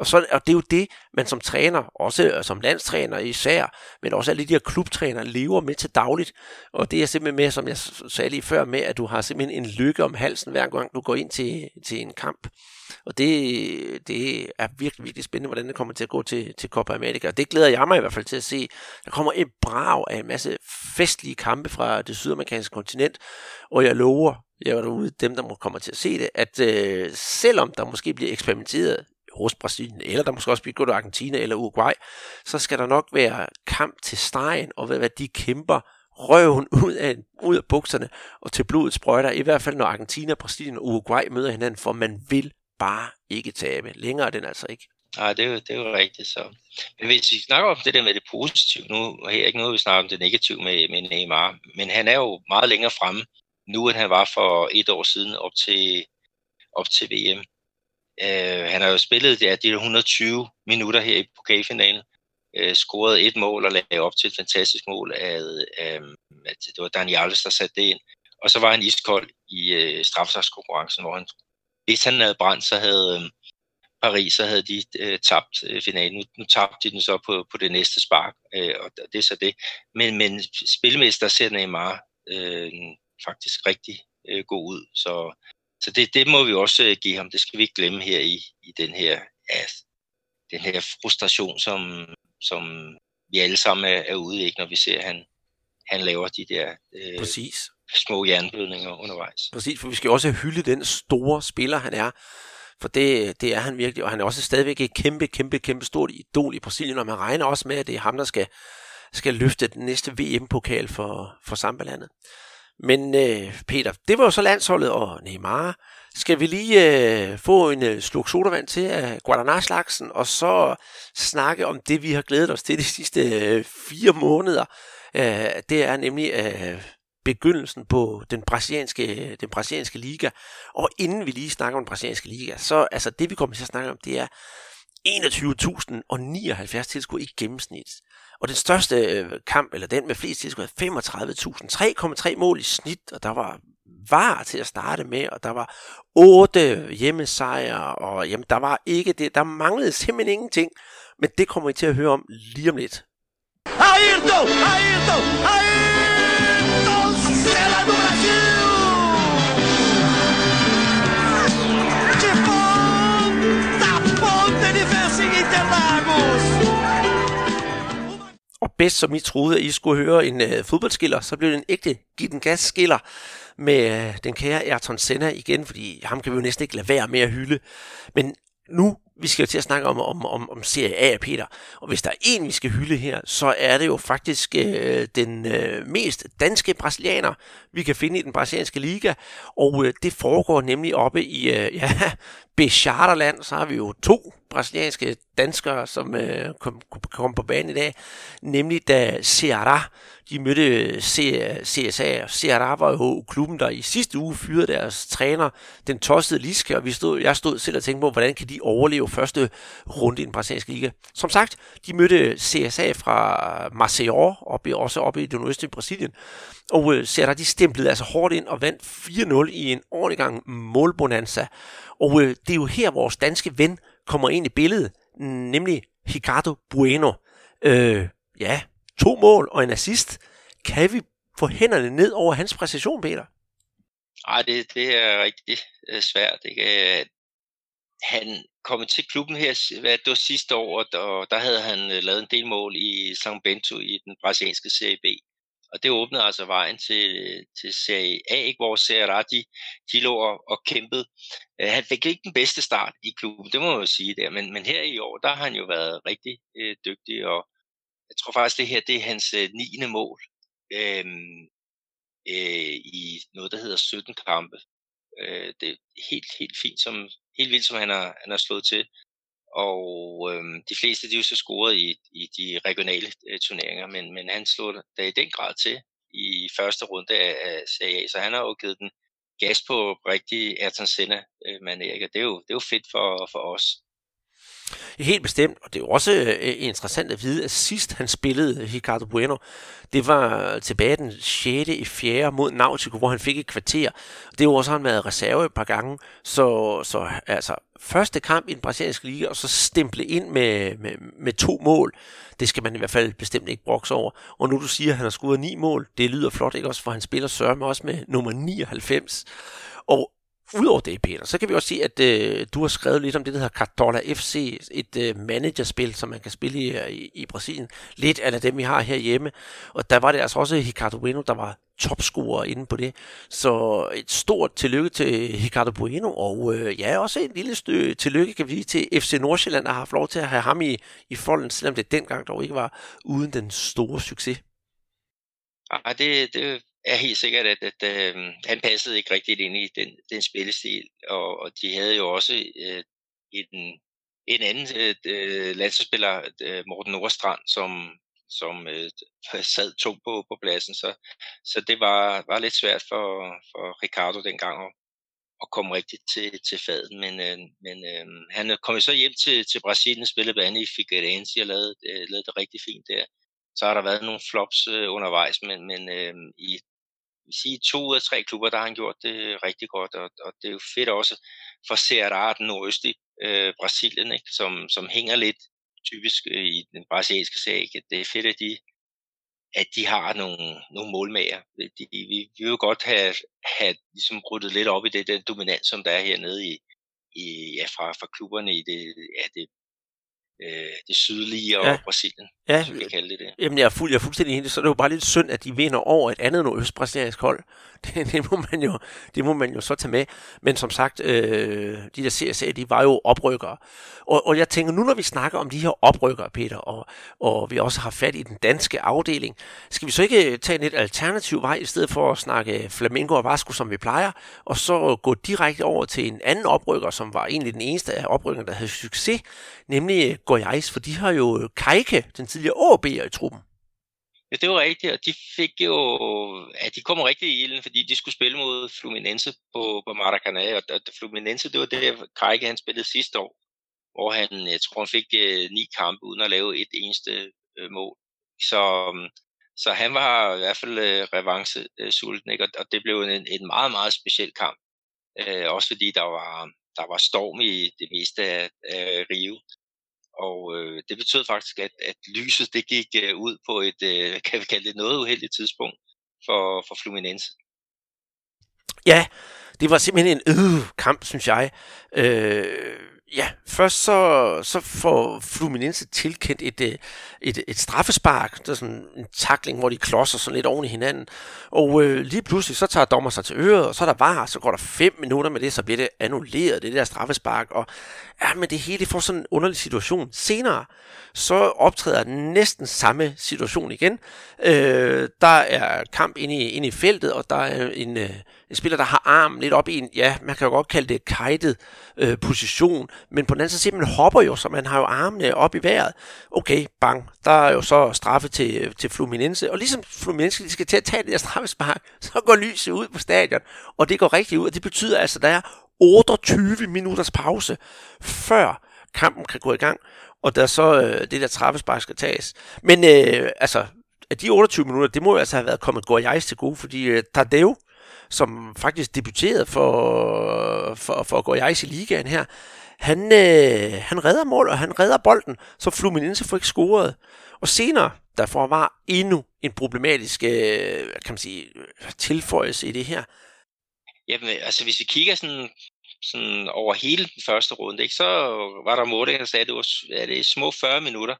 Og, så, og det er jo det, man som træner, også øh, som landstræner især, men også alle de her klubtræner, lever med til dagligt. Og det er simpelthen med, som jeg sagde lige før, med, at du har simpelthen en lykke om halsen, hver gang du går ind til, til en kamp. Og det, det er virkelig, virkelig spændende, hvordan det kommer til at gå til, til Copa America. Og det glæder jeg mig i hvert fald til at se. Der kommer et brag af en masse festlige kampe fra det sydamerikanske kontinent, og jeg lover, jeg er derude, dem der kommer til at se det, at øh, selvom der måske bliver eksperimenteret hos Brasilien, eller der måske også bliver gået Argentina eller Uruguay, så skal der nok være kamp til stregen, og hvad de kæmper røven ud af, ud af bukserne og til blodet sprøjter, i hvert fald når Argentina, Brasilien og Uruguay møder hinanden, for man vil bare ikke tabe. Længere er den altså ikke. Nej, det er, jo, det er jo rigtigt. Så. Men hvis vi snakker om det der med det positive, nu er her ikke noget, vi snakker om det negative med, med Neymar, men han er jo meget længere fremme nu, end han var for et år siden op til, op til VM. Øh, han har jo spillet ja, de 120 minutter her i pokalfinalen, øh, scorede et mål og lagde op til et fantastisk mål af, øh, at det var Daniel Alves, der satte det ind. Og så var han iskold i øh, straffesagskonkurrencen, hvor han, hvis han havde brændt, så havde øh, Paris, så havde de øh, tabt øh, finalen. Nu, nu tabte de den så på, på det næste spark, øh, og det er så det. Men, men spilmester ser Neymar øh, faktisk rigtig øh, god ud, så så det, det må vi også øh, give ham. Det skal vi ikke glemme her i, i den her ja, den her frustration, som, som vi alle sammen er, er ude i, når vi ser, at han, han laver de der øh, Præcis. små jernblødninger undervejs. Præcis, for vi skal også hylde den store spiller, han er. For det, det er han virkelig, og han er også stadigvæk et kæmpe, kæmpe, kæmpe stort idol i Brasilien, og man regner også med, at det er ham, der skal, skal løfte den næste VM-pokal for, for Sambalandet. Men øh, Peter, det var jo så landsholdet og Neymar. Skal vi lige øh, få en øh, sluk sodavand til af Guadalajara-slagsen, og så snakke om det, vi har glædet os til de sidste øh, fire måneder. Øh, det er nemlig øh, begyndelsen på den brasilianske, øh, den brasilianske liga. Og inden vi lige snakker om den brasilianske liga, så altså det, vi kommer til at snakke om, det er 21.079 tilskuere i gennemsnit. Og den største øh, kamp, eller den med flest tilskuere, 35.000. 3,3 mål i snit, og der var var til at starte med, og der var otte hjemmesejre, og jamen, der var ikke det, der manglede simpelthen ingenting, men det kommer vi til at høre om lige om lidt. Ayrton! Ayrton! Ayrton! Cela do Brasil! De ponta ponta de Fencing Interlagos! Og bedst som I troede, at I skulle høre en uh, fodboldskiller, så blev det en ægte give den gas skiller med øh, den kære Ayrton Senna igen, fordi ham kan vi jo næsten ikke lade være med at hylde. Men nu vi skal jo til at snakke om, om, om, om Serie A, Peter. Og hvis der er en, vi skal hylde her, så er det jo faktisk øh, den øh, mest danske brasilianer, vi kan finde i den brasilianske liga. Og øh, det foregår nemlig oppe i øh, ja, Becharterland. Så har vi jo to brasilianske danskere, som øh, kom, kom på banen i dag. Nemlig da Ceará de mødte øh, CSA, øh, Ceará var jo klubben, der i sidste uge fyrede deres træner, den tossede Liske, og vi stod, jeg stod selv og tænkte på, hvordan kan de overleve første runde i den brasilianske liga. Som sagt, de mødte CSA fra Maceió, og blev også oppe i det nordøstlige Brasilien, og øh, de stemplede altså hårdt ind og vandt 4-0 i en ordentlig gang målbonanza. Og øh, det er jo her, vores danske ven kommer ind i billedet, nemlig Ricardo Bueno. Øh, ja, to mål og en assist. Kan vi få hænderne ned over hans præcision, Peter? Nej, det, det er rigtig øh, svært. Ikke? Øh, han kommet til klubben her, hvad det var sidste år, og der havde han øh, lavet en del mål i São Bento i den brasilianske Serie B. Og det åbnede altså vejen til, til Serie A, ikke? hvor Serie de, de lå og, og kæmpede. Øh, han fik ikke den bedste start i klubben, det må man jo sige der, men, men her i år, der har han jo været rigtig øh, dygtig, og jeg tror faktisk, det her det er hans øh, 9. mål øh, øh, i noget, der hedder 17 kampe. Øh, det er helt, helt fint, som, helt vildt, som han har, han har slået til. Og øhm, de fleste de er jo så scoret i, i de regionale øh, turneringer, men, men han slog da i den grad til i første runde af, af Serie A, så han har jo givet den gas på rigtig Ayrton Senna øh, manér, det er jo, det er jo fedt for, for os. Helt bestemt, og det er jo også øh, interessant at vide, at sidst han spillede Ricardo Bueno, det var tilbage den 6. i 4. mod Nautico, hvor han fik et kvarter. Det er jo også, han været reserve et par gange, så, så altså, første kamp i den brasilianske liga, og så stemple ind med, med, med to mål, det skal man i hvert fald bestemt ikke brokse over. Og nu du siger, at han har skudt ni mål, det lyder flot, ikke også, for han spiller Sørme også med nummer 99. Og Udover det, Peter, så kan vi også se, at øh, du har skrevet lidt om det, der hedder Cartola FC, et øh, managerspil, som man kan spille i, øh, i, i Brasilien. Lidt af dem, vi har herhjemme. Og der var det altså også Ricardo Bueno, der var topscorer inde på det. Så et stort tillykke til Ricardo Bueno, og øh, ja, også en lille stø tillykke, kan vi sige, til FC Nordsjælland, der har haft lov til at have ham i, i folden, selvom det dengang dog ikke var uden den store succes. Ja, det, det er helt sikkert, at, at at øh, han passede ikke rigtigt ind i den, den spillestil, og, og de havde jo også øh, en, en anden øh, øh landsholdsspiller, øh, Morten Nordstrand, som, som øh, sad tungt på, på pladsen, så, så det var, var lidt svært for, for Ricardo dengang at, at komme rigtigt til, til faden, men, øh, men øh, han kom jo så hjem til, til Brasilien, spillede blandt andet i Figueirense og lavede, øh, lavede det rigtig fint der. Så har der været nogle flops øh, undervejs, men, men øh, i sige, to ud af tre klubber, der har han gjort det rigtig godt, og, og det er jo fedt også for Ceará, den nordøstlige øh, Brasilien, ikke? Som, som hænger lidt typisk øh, i den brasilianske sag. Det er fedt, at de, at de har nogle, nogle målmager. De, vi, vi vil jo godt have, have ligesom ryddet lidt op i det den dominans, som der er hernede i, i, ja, fra, fra klubberne i det, ja, det øh, det sydlige og ja. Brasilien, ja. som vi kan kalde det det. Jamen, jeg er, fuld, jeg er fuldstændig enig. Så er det jo bare lidt synd, at de vinder over et andet nordøstbrasiliansk hold. Det, det, må man jo, det må man jo så tage med. Men som sagt, øh, de der CSA, de var jo oprykkere. Og, og jeg tænker, nu når vi snakker om de her oprykkere, Peter, og, og vi også har fat i den danske afdeling, skal vi så ikke tage en lidt alternativ vej, i stedet for at snakke Flamingo og Vasco, som vi plejer, og så gå direkte over til en anden oprykker, som var egentlig den eneste af oprykkerne, der havde succes, nemlig Goiás, for de har jo Kajke, den tidligere AB'er i truppen. Ja, det var rigtigt, og de fik jo, ja, de kom rigtig i ilden, fordi de skulle spille mod Fluminense på, på Maracanã, og, og Fluminense, det var det, Krejke han spillede sidste år, hvor han, jeg tror, han fik eh, ni kampe uden at lave et eneste øh, mål. Så, øhm, så han var i hvert fald øh, revancesulten, ikke? Og, og det blev en, en meget, meget speciel kamp. Øh, også fordi der var, der var storm i det meste af, af Rio. Og øh, det betød faktisk, at, at lyset det gik øh, ud på et, øh, kan vi kalde det noget uheldigt tidspunkt for, for Fluminense. Ja, det var simpelthen en øh kamp, synes jeg. Øh, Ja, først så, så får Fluminense tilkendt et, øh, et, et straffespark. der er sådan en takling, hvor de klodser sådan lidt oven i hinanden. Og øh, lige pludselig så tager dommer sig til øret, og så er der var, så går der fem minutter med det, så bliver det annulleret, det der straffespark. Og ja, men det hele får sådan en underlig situation. Senere, så optræder næsten samme situation igen. Øh, der er kamp inde i, inde i feltet, og der er en, øh, en spiller, der har armen lidt op i en, ja, man kan jo godt kalde det kajtet øh, position, men på den anden side, man hopper jo, så man har jo armene op i vejret. Okay, bang, der er jo så straffe til, til Fluminense, og ligesom Fluminense de skal til at tage det der straffespark, så går lyset ud på stadion, og det går rigtigt ud, og det betyder altså, at der er 28 minutters pause, før kampen kan gå i gang, og der så øh, det der straffespark skal tages. Men øh, altså, at de 28 minutter, det må jo altså have været kommet Gorjais til gode, fordi øh, Tadeo, som faktisk debuterede for, for, for at gå i ligaen her, han, øh, han redder mål, og han redder bolden, så Fluminense får ikke scoret. Og senere, der får var endnu en problematisk øh, kan man sige, tilføjelse i det her. Jamen, øh, altså hvis vi kigger sådan, sådan over hele den første runde, ikke, så var der mål, der sagde, at det var ja, det er små 40 minutter,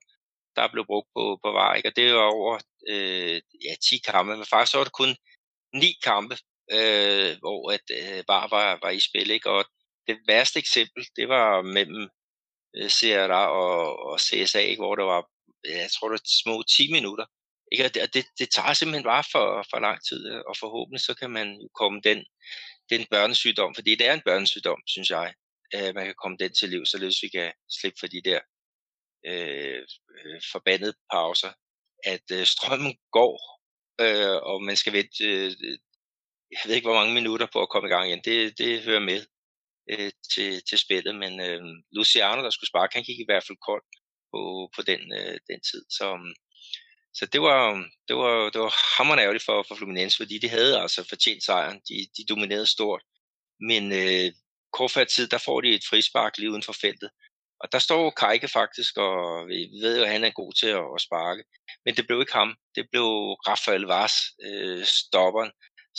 der blev brugt på, på VAR, ikke? og det var over øh, ja, 10 kampe, men faktisk var det kun 9 kampe, øh, hvor at øh, VAR var, var i spil, ikke? og det værste eksempel, det var mellem øh, CRA og, og CSA, ikke? hvor der var, jeg tror det var små 10 minutter, ikke? Og det, det, det tager simpelthen bare for, for lang tid, øh, og forhåbentlig så kan man jo komme den, den børnesygdom, fordi det er en børnesygdom, synes jeg, øh, man kan komme den til liv, således vi kan slippe for de der øh, øh, forbandede pauser, at øh, strømmen går, øh, og man skal vente, øh, jeg ved ikke hvor mange minutter på at komme i gang igen, det, det hører med øh, til, til spillet, men øh, Luciano, der skulle sparke, han gik i hvert fald kold på, på den, øh, den tid, så, mm, så mm, det var, det var, det var hammerende ærgerligt for, for Fluminense, fordi de havde altså fortjent sejren, de, de dominerede stort, men øh, kort før tid, der får de et frispark lige uden for feltet, og der står Kajke faktisk, og vi ved jo, at han er god til at, at sparke. Men det blev ikke ham. Det blev Rafael Vaz, øh, stopperen,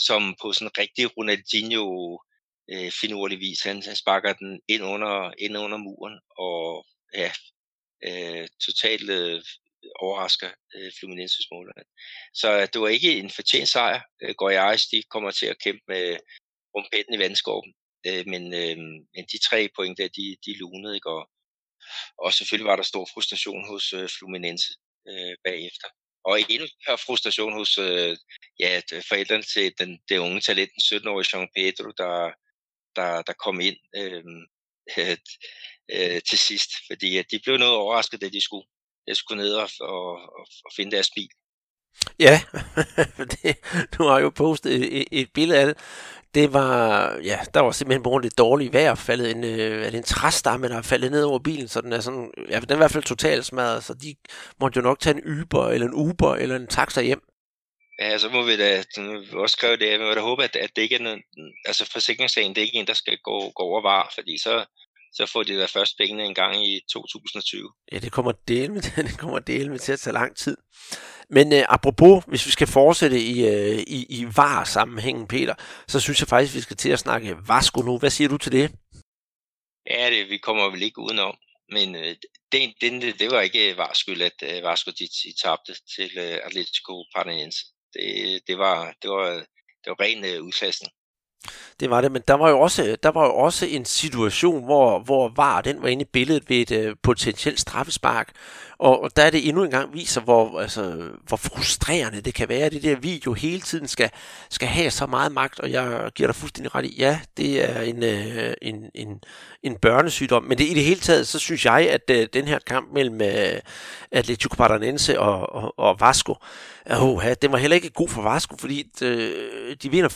som på sådan en rigtig Ronaldinho øh, finurlig vis, han, han sparker den ind under, ind under muren, og ja, øh, totalt øh, overrasker øh, Fluminenses målmand. Så det var ikke en fortjent sejr. Øh, Goiás, de kommer til at kæmpe med rumpetten i vandskorben. Øh, men, øh, men de tre point der, de, de lunede, ikke? Og, og selvfølgelig var der stor frustration hos øh, Fluminense øh, bagefter. Og endnu større frustration hos øh, ja, forældrene til den, det unge talent, den 17-årige Jean Pedro, der, der, der kom ind øh, øh, til sidst. Fordi at de blev noget overrasket, da de skulle, de skulle ned og, og, og finde deres bil. Ja, det, du har jo postet et, et billede af det det var, ja, der var simpelthen på det dårlige vejr, faldet en, øh, er det en træstamme, der er faldet ned over bilen, så den er sådan, ja, den er i hvert fald totalt smadret, så de måtte jo nok tage en Uber, eller en Uber, eller en taxa hjem. Ja, så må vi da også skrive det, men jeg da håbe, at, at det ikke er noget, altså forsikringssagen, det er ikke en, der skal gå, gå over var, fordi så, så får de da først pengene en gang i 2020. Ja, det kommer del med, det kommer del med til at tage lang tid. Men øh, apropos, hvis vi skal fortsætte i, øh, i, i VAR-sammenhængen, Peter, så synes jeg faktisk, vi skal til at snakke Vasco nu. Hvad siger du til det? Ja, det, vi kommer vel ikke udenom. Men øh, det, det, det var ikke VAR skyld, at øh, Vasco de, de tabte til øh, Atletico Paranaense. Det, det, var, det, var, det var ren øh, udklassning. Det var det, men der var jo også, der var jo også en situation, hvor, hvor var den var inde i billedet ved et øh, potentielt straffespark. Og, og der er det endnu en gang viser, hvor, altså, hvor frustrerende det kan være, at det der video hele tiden skal, skal have så meget magt. Og jeg giver dig fuldstændig ret i, ja, det er en, øh, en, en, en børnesygdom. Men det, i det hele taget, så synes jeg, at øh, den her kamp mellem øh, Atletico Paranense og, og, og Vasco, uh, den var heller ikke god for Vasco, fordi øh, de vinder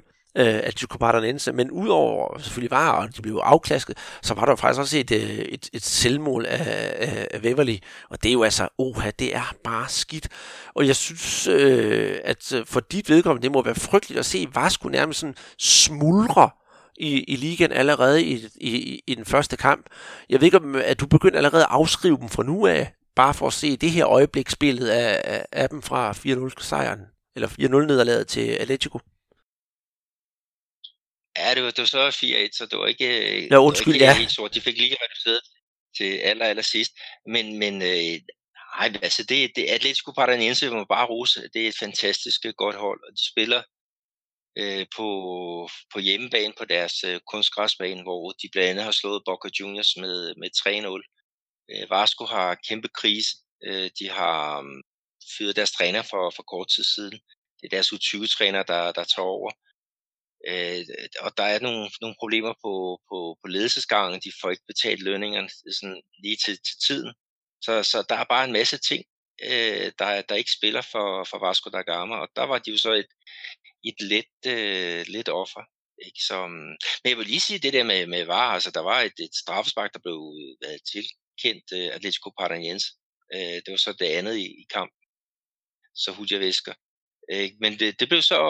4-0 øh, Atletico Paranaense, men udover selvfølgelig var, og de blev afklasket, så var der faktisk også et, øh, et, et selvmål af, af, af og det er jo altså, oha, det er bare skidt. Og jeg synes, øh, at øh, for dit vedkommende, det må være frygteligt at se Vasco nærmest sådan smuldre i, i ligaen allerede i, i, i den første kamp. Jeg ved ikke, om at du begyndte allerede at afskrive dem fra nu af, bare for at se det her øjebliksbillede af, af, af dem fra 4-0 sejren, eller 4-0 nederlaget til Atletico. Ja, det var, det var så 4-1, så det var ikke, ja, undskyld, det var ikke ja. helt sort. De fik lige reduceret til aller, aller sidst. Men, men øh, nej, altså det, det Atletico Paranaense må bare rose. Det er et fantastisk godt hold, og de spiller øh, på, på hjemmebane på deres øh, kunstgræsbane, hvor de blandt andet har slået Boca Juniors med, med 3-0. Øh, Vasco har kæmpe krise. Øh, de har um, fyret deres træner for, for kort tid siden. Det er deres U20-træner, der, der tager over. Øh, og der er nogle, nogle problemer på, på, på ledelsesgangen. De får ikke betalt lønningerne sådan lige til, til tiden. Så, så der er bare en masse ting, øh, der, der ikke spiller for, for Vasco da Gama. Og der var de jo så et, et let, øh, let offer. Ikke? Så, men jeg vil lige sige det der med, med VAR. Altså, der var et, et straffespark, der blev hvad, tilkendt øh, Atletico Paranaense. Øh, det var så det andet i, i kampen. Så Hudja Væsker. Øh, men det, det blev så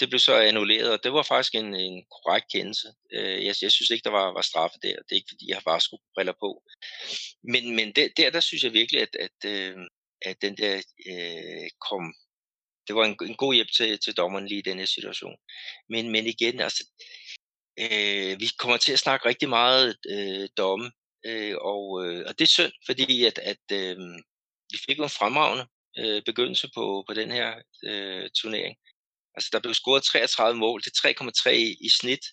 det blev så annulleret, og det var faktisk en, en korrekt kendelse. Øh, jeg, jeg synes ikke, der var, var straffe der. Det er ikke, fordi jeg har bare skulle briller på. Men, men det, der, der synes jeg virkelig, at, at, øh, at den der øh, kom... Det var en, en god hjælp til, til dommeren lige i den her situation. Men, men igen, altså, øh, vi kommer til at snakke rigtig meget øh, domme, øh, og, øh, og det er synd, fordi at, at øh, vi fik en fremragende øh, begyndelse på, på den her øh, turnering. Altså, der blev scoret 33 mål til 3,3 i, snit.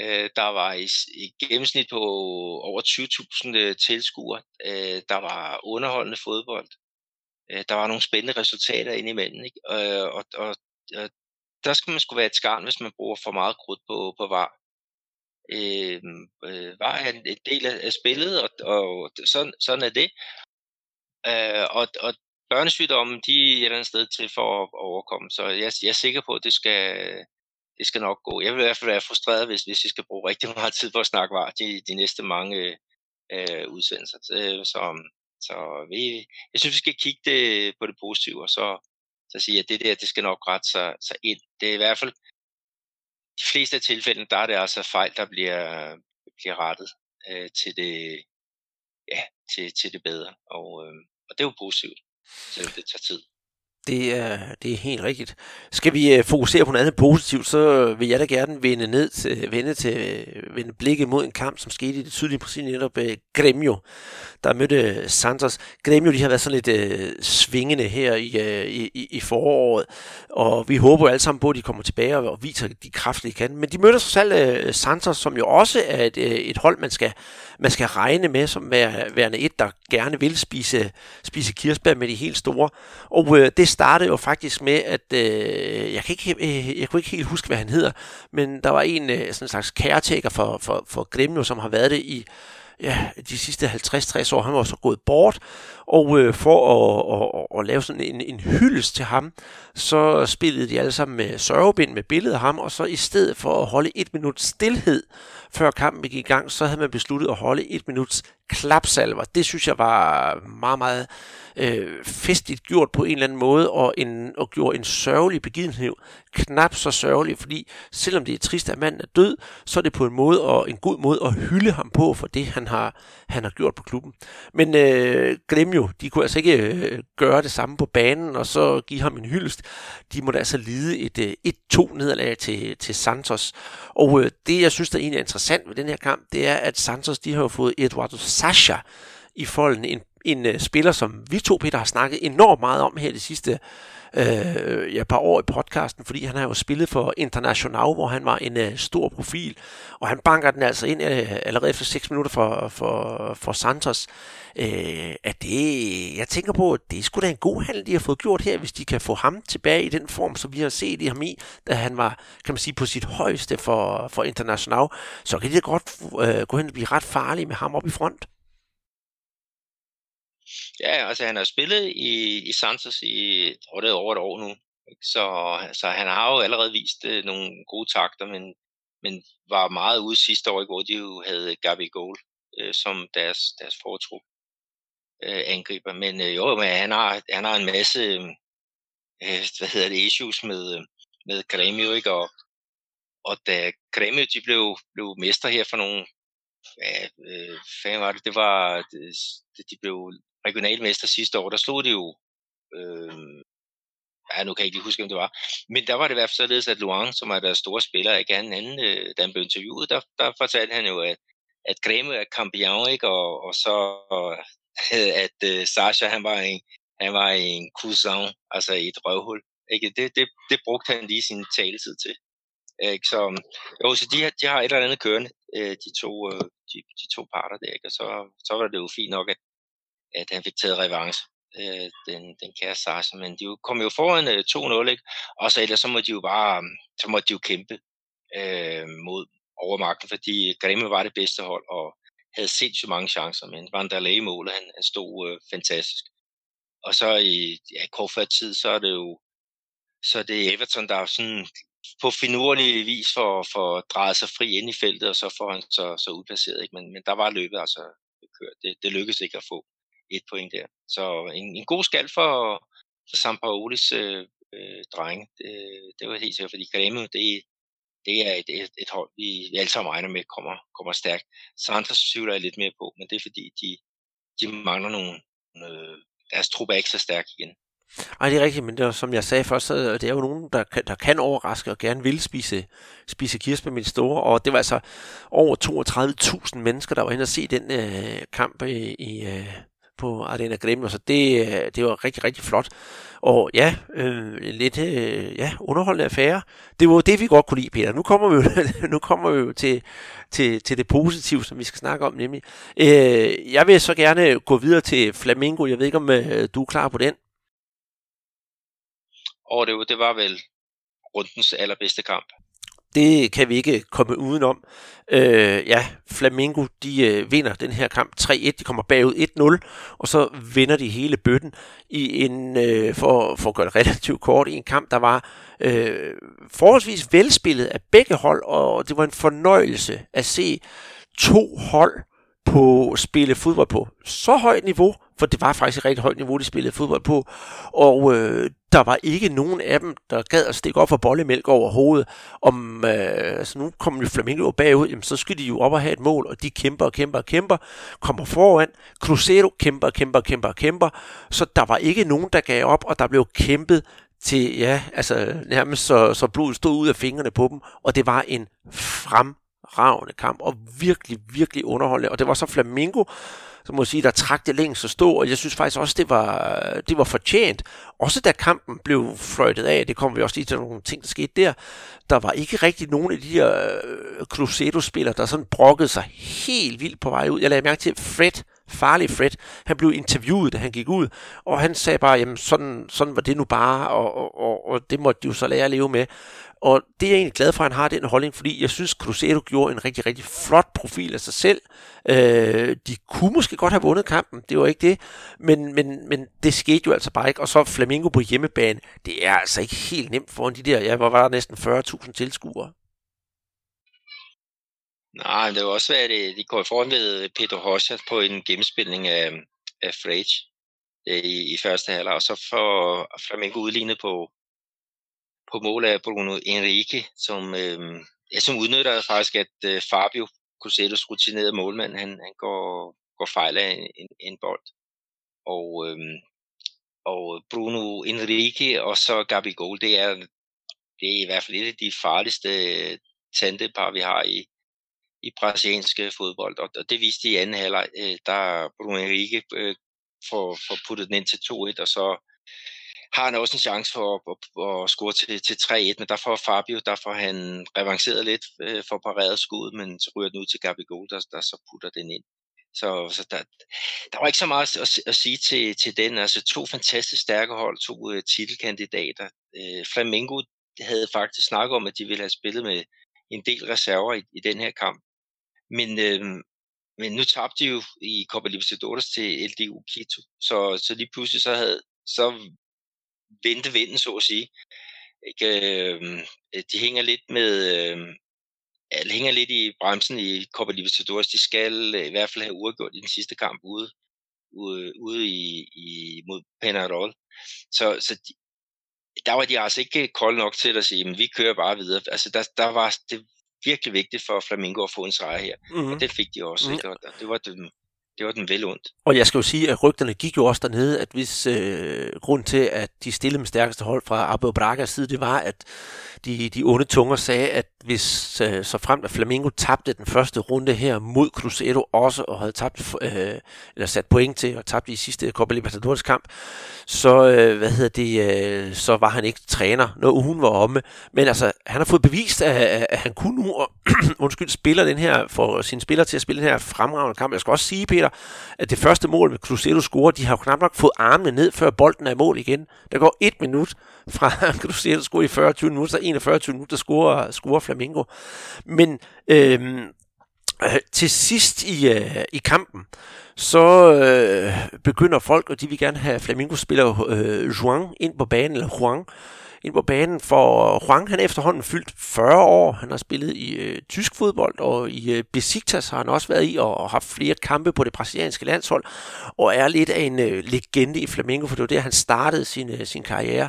Øh, der var i, i gennemsnit på over 20.000 øh, tilskuere. Øh, der var underholdende fodbold. Øh, der var nogle spændende resultater indimellem. Ikke? Øh, og, og, og der skal man skulle være et skarn, hvis man bruger for meget krudt på, på var. Øh, øh, var en, en del af, af spillet, og, og sådan, sådan er det. Øh, og, og børnesygdomme, de er et eller andet sted til for at overkomme. Så jeg, jeg er sikker på, at det skal, det skal nok gå. Jeg vil i hvert fald være frustreret, hvis, hvis vi skal bruge rigtig meget tid på at snakke var de, de næste mange øh, udsendelser. Øh, så, så vi, jeg synes, vi skal kigge det på det positive, og så, så sige, at det der, det skal nok rette sig, sig ind. Det er i hvert fald, de fleste af tilfældene, der er det altså fejl, der bliver, bliver rettet øh, til, det, ja, til, til det bedre. Og, øh, og det er jo positivt selvom det tager tid. Det er, det er helt rigtigt. Skal vi øh, fokusere på noget andet positivt, så vil jeg da gerne vende ned til, vende til vende blikket mod en kamp, som skete i det sydlige Brasilien, netop øh, uh, Gremio, der mødte øh, Santos. Gremio, de har været sådan lidt uh, svingende her i, uh, i, i foråret, og vi håber jo alle sammen på, at de kommer tilbage og, viser de kræfter, de kan. Men de mødte så selv uh, Santos, som jo også er et, uh, et hold, man skal, man skal regne med som værende et, der gerne vil spise, spise kirsebær med de helt store. Og øh, det startede jo faktisk med, at øh, jeg, kan ikke, øh, jeg kunne ikke helt huske, hvad han hedder, men der var en øh, sådan en slags caretaker for, for, for Grimno, som har været det i ja, de sidste 50-60 år. Han var så gået bort, og øh, for at, at, at, at lave sådan en, en hyldest til ham, så spillede de alle sammen med sørgebind med billedet af ham, og så i stedet for at holde et minut stillhed, før kampen gik i gang, så havde man besluttet at holde et minuts klapsalver. Det synes jeg var meget, meget øh, festligt gjort på en eller anden måde, og, en, og gjorde en sørgelig begivenhed knap så sørgelig, fordi selvom det er trist, at manden er død, så er det på en måde og en god måde at hylde ham på for det, han har, han har gjort på klubben. Men øh, jo, de kunne altså ikke øh, gøre det samme på banen, og så give ham en hyldest. De måtte altså lide et øh, 1-2 nederlag til, til Santos. Og øh, det, jeg synes, der egentlig er interessant ved den her kamp, det er, at Santos, de har jo fået Eduardo Sasha i folden, en en øh, spiller, som vi to, Peter, har snakket enormt meget om her de sidste øh, ja, par år i podcasten, fordi han har jo spillet for International, hvor han var en øh, stor profil, og han banker den altså ind øh, allerede efter 6 minutter for, for, for Santos. Øh, at det, jeg tænker på, at det er sgu da en god handel, de har fået gjort her, hvis de kan få ham tilbage i den form, som vi har set i ham i, da han var, kan man sige, på sit højeste for, for International, så kan det godt øh, gå hen og blive ret farligt med ham op i front. Ja, altså han har spillet i, i Santos i tror det er over et år nu. Så, så han har jo allerede vist øh, nogle gode takter, men, men var meget ude sidste år, hvor de jo havde Gabi Goal øh, som deres, deres foretro øh, angriber. Men øh, jo, men han har, han har en masse øh, øh hvad hedder det, issues med, øh, med Grêmio, ikke? Og, og da Grêmio de blev, blev mester her for nogle ja, øh, var det, det var, det, de blev regionalmester sidste år, der slog det jo øh, ja, nu kan jeg ikke huske, om det var. Men der var det i hvert fald således, at Luang, som er deres store spiller, ikke anden anden, øh, da han blev interviewet, der, der fortalte han jo, at, at Grêmio er campion, ikke? Og, og så at øh, Sasha, han var en, han var en cousin, altså i et røvhul. Ikke? Det, det, det brugte han lige sin taletid til. Ikke? Så, jo, så de, de har et eller andet kørende, øh, de to, øh, de, de to parter der, ikke? og så, så var det jo fint nok, at, at han fik taget revanche, øh, den, den kære Sarsen, men de kom jo foran øh, 2-0, ikke? og så ellers så må de jo bare, øh, så må de jo kæmpe øh, mod overmagten, fordi Grimme var det bedste hold, og havde sindssygt mange chancer, men Vanderlei i målet, han, han stod øh, fantastisk. Og så i ja, kort før tid, så er det jo så er det Everton, der er sådan på finurlig vis for, for at sig fri ind i feltet, og så får han så, så udplaceret. Ikke? Men, men der var løbet altså kørt. Det, det lykkedes ikke at få et point der. Så en, en god skal for, for Sampaolis øh, øh, drenge. Det, det var helt sikkert, fordi Grêmio, det, det er et, et, et hold, vi, vi alle sammen regner med kommer, kommer stærkt. Santos tvivler jeg lidt mere på, men det er fordi, de, de mangler nogle, øh, deres trup er ikke så stærk igen. Nej, det er rigtigt, men det er, som jeg sagde først, så øh, det er jo nogen, der, der kan overraske og gerne vil spise, spise kirsebær med store, og det var altså over 32.000 mennesker, der var inde og se den øh, kamp i, i, øh, på Arena Gremio, så det, øh, det var rigtig, rigtig flot. Og ja, øh, lidt øh, ja, underholdende affære. Det var det, vi godt kunne lide, Peter. Nu kommer vi jo, nu kommer vi jo til, til, til det positive, som vi skal snakke om, nemlig. Øh, jeg vil så gerne gå videre til Flamingo. Jeg ved ikke, om øh, du er klar på den? Og det, det var vel rundens allerbedste kamp. Det kan vi ikke komme udenom. Øh, ja, Flamingo, de øh, vinder den her kamp 3-1. De kommer bagud 1-0, og så vinder de hele bøtten i en, øh, for, for at gøre det relativt kort, i en kamp, der var øh, forholdsvis velspillet af begge hold, og det var en fornøjelse at se to hold på spille fodbold på så højt niveau, for det var faktisk et rigtig højt niveau, de spillede fodbold på, og øh, der var ikke nogen af dem, der gad at stikke op for bollemælk over hovedet. Om, øh, altså nu kommer jo Flamingo bagud, jamen, så skal de jo op og have et mål, og de kæmper og kæmper og kæmper, kommer foran. Cruzeiro kæmper, kæmper, kæmper, kæmper. Så der var ikke nogen, der gav op, og der blev kæmpet til, ja, altså nærmest så, så blodet stod ud af fingrene på dem, og det var en fremragende kamp, og virkelig, virkelig underholdende. Og det var så Flamingo, så må jeg sige, der trak det længst at stå, og jeg synes faktisk også, det var, det var fortjent. Også da kampen blev fløjtet af, det kommer vi også lige til nogle ting, der skete der, der var ikke rigtig nogen af de her uh, Cruzeiro-spillere, der sådan brokkede sig helt vildt på vej ud. Jeg lagde mærke til Fred, farlig Fred, han blev interviewet, da han gik ud, og han sagde bare, jamen sådan, sådan var det nu bare, og, og, og, og det måtte de jo så lære at leve med. Og det er jeg egentlig glad for, at han har den holdning, fordi jeg synes, Cruzeiro gjorde en rigtig, rigtig flot profil af sig selv. Øh, de kunne måske godt have vundet kampen, det var ikke det, men, men, men det skete jo altså bare ikke. Og så Flamingo på hjemmebane, det er altså ikke helt nemt foran de der, ja, hvor var der næsten 40.000 tilskuere. Nej, det var også været, det, de går foran ved Pedro Rocha på en gennemspilning af, af Frage øh, i, i første halvleg, og så får Flamengo udlignet på, på mål af Bruno Enrique, som, øh, ja, som udnytter faktisk, at øh, Fabio Cosellos rutinerede målmand, han, han går, går fejl af en, en, en bold. Og, øh, og Bruno Enrique og så Gabi Gold, det er, det er i hvert fald et af de farligste øh, tandepar, vi har i, i brasilianske øh, fodbold. Og, og det viste i anden halvleg, øh, der Bruno Enrique øh, får, får puttet den ind til 2-1, og så har han også en chance for at, at, at score til, til 3-1, men der får Fabio, der får han revanceret lidt øh, for pareret skud, men så ryger den ud til Gabigol, der, der så putter den ind. Så, så der, der var ikke så meget at, at sige til, til den. Altså to fantastisk stærke hold, to uh, titelkandidater. Uh, Flamengo havde faktisk snakket om, at de ville have spillet med en del reserver i, i den her kamp. Men, uh, men nu tabte de jo i Copa Libertadores til LDU Quito, så, så lige pludselig så havde så vente vinden, så at sige. Ikke? Øh, de hænger lidt med, øh, hænger lidt i bremsen i Copa Libertadores. De skal øh, i hvert fald have uafgjort i den sidste kamp ude, ude, ude i, i, mod Penarol. Så, så de, der var de altså ikke kolde nok til at sige, at vi kører bare videre. Altså der, der var det virkelig vigtigt for Flamingo at få en sejr her. Mm-hmm. Og det fik de også. Mm-hmm. Ikke? Og det var det, det var den vel ondt. Og jeg skal jo sige, at rygterne gik jo også dernede, at hvis øh, grund til, at de stillede med stærkeste hold fra Abu Bragas side, det var, at de, de onde tunger sagde, at hvis øh, så frem at Flamingo tabte den første runde her mod Cruzeiro også, og havde tabt, øh, eller sat point til, og tabte i sidste Copa Libertadores kamp, så, øh, hvad hedder det, øh, så var han ikke træner, når ugen var omme. Men altså, han har fået bevist, at, at han kunne nu, undskyld, spiller den her, for sine spillere til at spille den her fremragende kamp. Jeg skal også sige, Peter, at det første mål med Cruzeiro scorer, de har jo knap nok fået armene ned, før bolden er i mål igen. Der går et minut fra Cruzeiro scorer i 40 minutter, 41 minutter scorer, scorer Flamingo. Men øhm, øh, til sidst i, øh, i kampen, så øh, begynder folk, og de vil gerne have Flamingo-spiller øh, Juan ind på banen, eller Juan, ind på banen, for Juan han er efterhånden fyldt 40 år. Han har spillet i øh, tysk fodbold, og i øh, Besiktas har han også været i, og, og haft flere kampe på det brasilianske landshold, og er lidt af en øh, legende i Flamengo, for det var der, han startede sin, øh, sin karriere.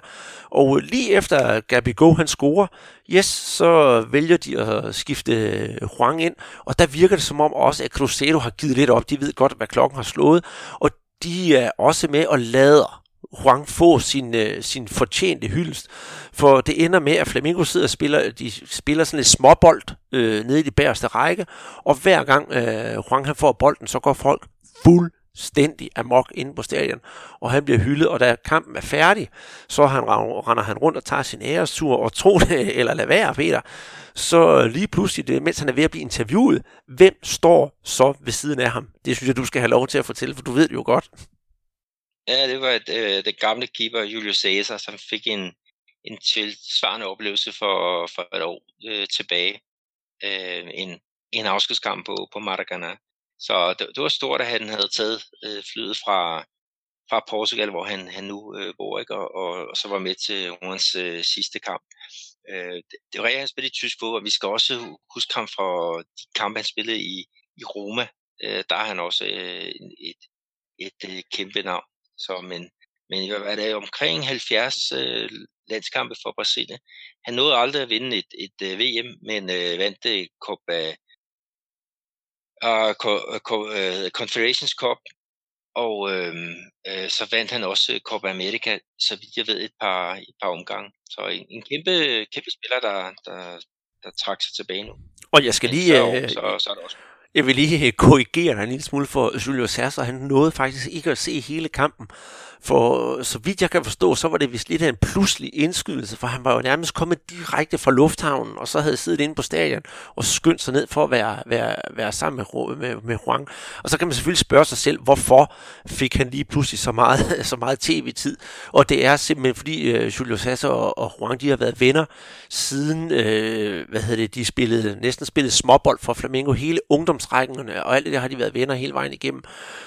Og øh, lige efter Gabigol han scorer, yes, så vælger de at skifte øh, Juan ind, og der virker det som om også, at Cruzeiro har givet lidt op. De ved godt, hvad klokken har slået, og de er også med og lader Juan få sin, øh, sin fortjente hyldest. For det ender med, at Flamingo sidder og spiller, de spiller sådan lidt småbold øh, nede i de bagerste række, og hver gang øh, Juan han får bolden, så går folk fuldstændig amok inde på stadion, og han bliver hyldet, og da kampen er færdig, så han, render han rundt og tager sin ærestur, og tro det, eller lad være, Peter, så lige pludselig, mens han er ved at blive interviewet, hvem står så ved siden af ham? Det synes jeg, du skal have lov til at fortælle, for du ved det jo godt. Ja, det var et, øh, det gamle keeper Julius Caesar, som fik en, en tilsvarende oplevelse for, for et år øh, tilbage. Øh, en, en afskedskamp på, på Maracana. Så det, det var stort, at han havde taget øh, flyet fra, fra Portugal, hvor han, han nu øh, bor, ikke? Og, og, og så var med til hans øh, sidste kamp. Øh, det, det var rigtigt, han spillede i tysk fodbold. Vi skal også huske ham fra de kampe, han spillede i, i Roma. Øh, der er han også øh, et, et, et øh, kæmpe navn. Så, men, men hvad det omkring 70 øh, landskampe for Brasilien. Han nåede aldrig at vinde et, et, et øh, VM, men øh, vandt det Copa, uh, uh, Confederations Cup, og øh, øh, så vandt han også Copa America, så vidt jeg ved, et par, et par omgange. Så en, en kæmpe, kæmpe spiller, der, der, der trak sig tilbage nu. Og jeg skal lige... Så, så, så er det også jeg vil lige eh, korrigere dig en lille smule for Julio Cesar. Han nåede faktisk ikke at se hele kampen. For så vidt jeg kan forstå, så var det vist lidt af en pludselig indskydelse, for han var jo nærmest kommet direkte fra lufthavnen, og så havde siddet inde på stadion og skyndt sig ned for at være, være, være sammen med, med, med Juan. Og så kan man selvfølgelig spørge sig selv, hvorfor fik han lige pludselig så meget, så meget tv-tid? Og det er simpelthen fordi øh, Julio Sasser og, og Juan, de har været venner siden, øh, hvad hedder det, de spillede, næsten spillede småbold for Flamengo hele ungdomsrækkerne, og alt det der har de været venner hele vejen igennem.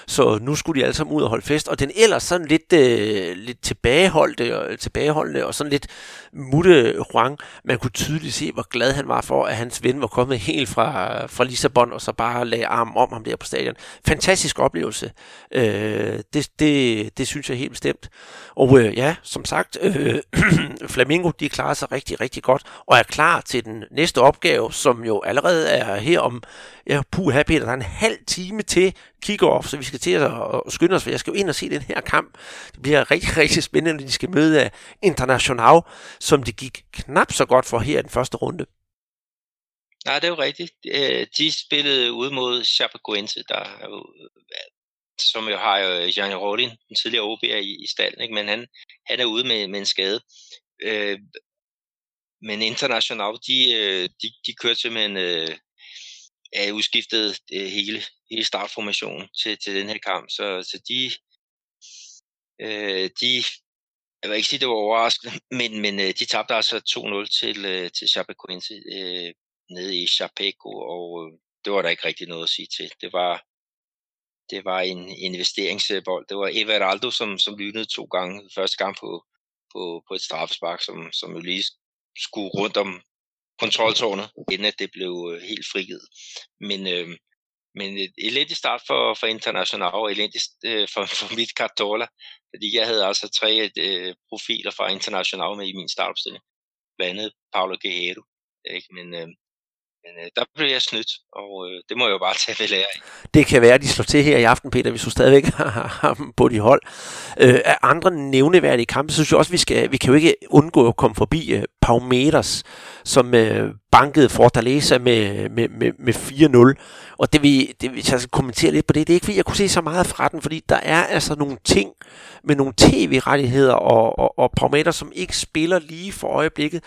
Så nu skulle de alle sammen ud og holde fest, og den ellers sådan lidt lidt, øh, lidt tilbageholdte, og, tilbageholdende og sådan lidt mutte Juan. Man kunne tydeligt se, hvor glad han var for, at hans ven var kommet helt fra, fra Lissabon, og så bare lagde armen om ham der på stadion. Fantastisk oplevelse. Øh, det, det, det synes jeg helt bestemt. Og øh, ja, som sagt, øh, Flamingo, de klarer sig rigtig, rigtig godt, og er klar til den næste opgave, som jo allerede er her om ja, puha Peter, der er en halv time til kick-off, så vi skal til at, skynde os, for jeg skal jo ind og se den her kamp. Det bliver rigtig, rigtig spændende, når de skal møde øh, International, som det gik knap så godt for her i den første runde. Nej, det er jo rigtigt. Øh, de spillede ud mod Chapecoense, der som jo har øh, jo Rolin, den tidligere OB i, i stallen, ikke? men han, han er ude med, med en skade. Øh, men International, de, de, de kørte simpelthen er udskiftet øh, hele, hele startformationen til, til den her kamp. Så, så de, øh, de, jeg vil ikke sige, det var overraskende, men, men øh, de tabte altså 2-0 til, øh, til Chapecoense øh, nede i Chapeco, og øh, det var der ikke rigtig noget at sige til. Det var, det var en investeringsbold. Det var Everaldo, som, som lynede to gange. Første gang på, på, på et straffespark, som, som jo lige skulle rundt om kontroltårnet, inden at det blev øh, helt frigivet. Men, øh, men et elendig start for, for International, og elendig øh, for, for mit Cartola, fordi jeg havde altså tre øh, profiler fra International med i min startopstilling. Blandt andet Paulo Guerrero. Ikke? Men, øh, men øh, der blev jeg snydt, og øh, det må jeg jo bare tage ved lære af. Det kan være, at de slår til her i aften, Peter, hvis du stadigvæk har ham på de hold. Øh, af andre nævneværdige kampe, så synes jeg også, vi, skal, vi kan jo ikke undgå at komme forbi øh, Paumeters, som øh, bankede Fortaleza med, med, med, med 4-0. Og det vi, det, hvis jeg skal kommentere lidt på det, det er ikke fordi, jeg kunne se så meget fra den, fordi der er altså nogle ting med nogle tv-rettigheder og, og, og Paumeters, som ikke spiller lige for øjeblikket,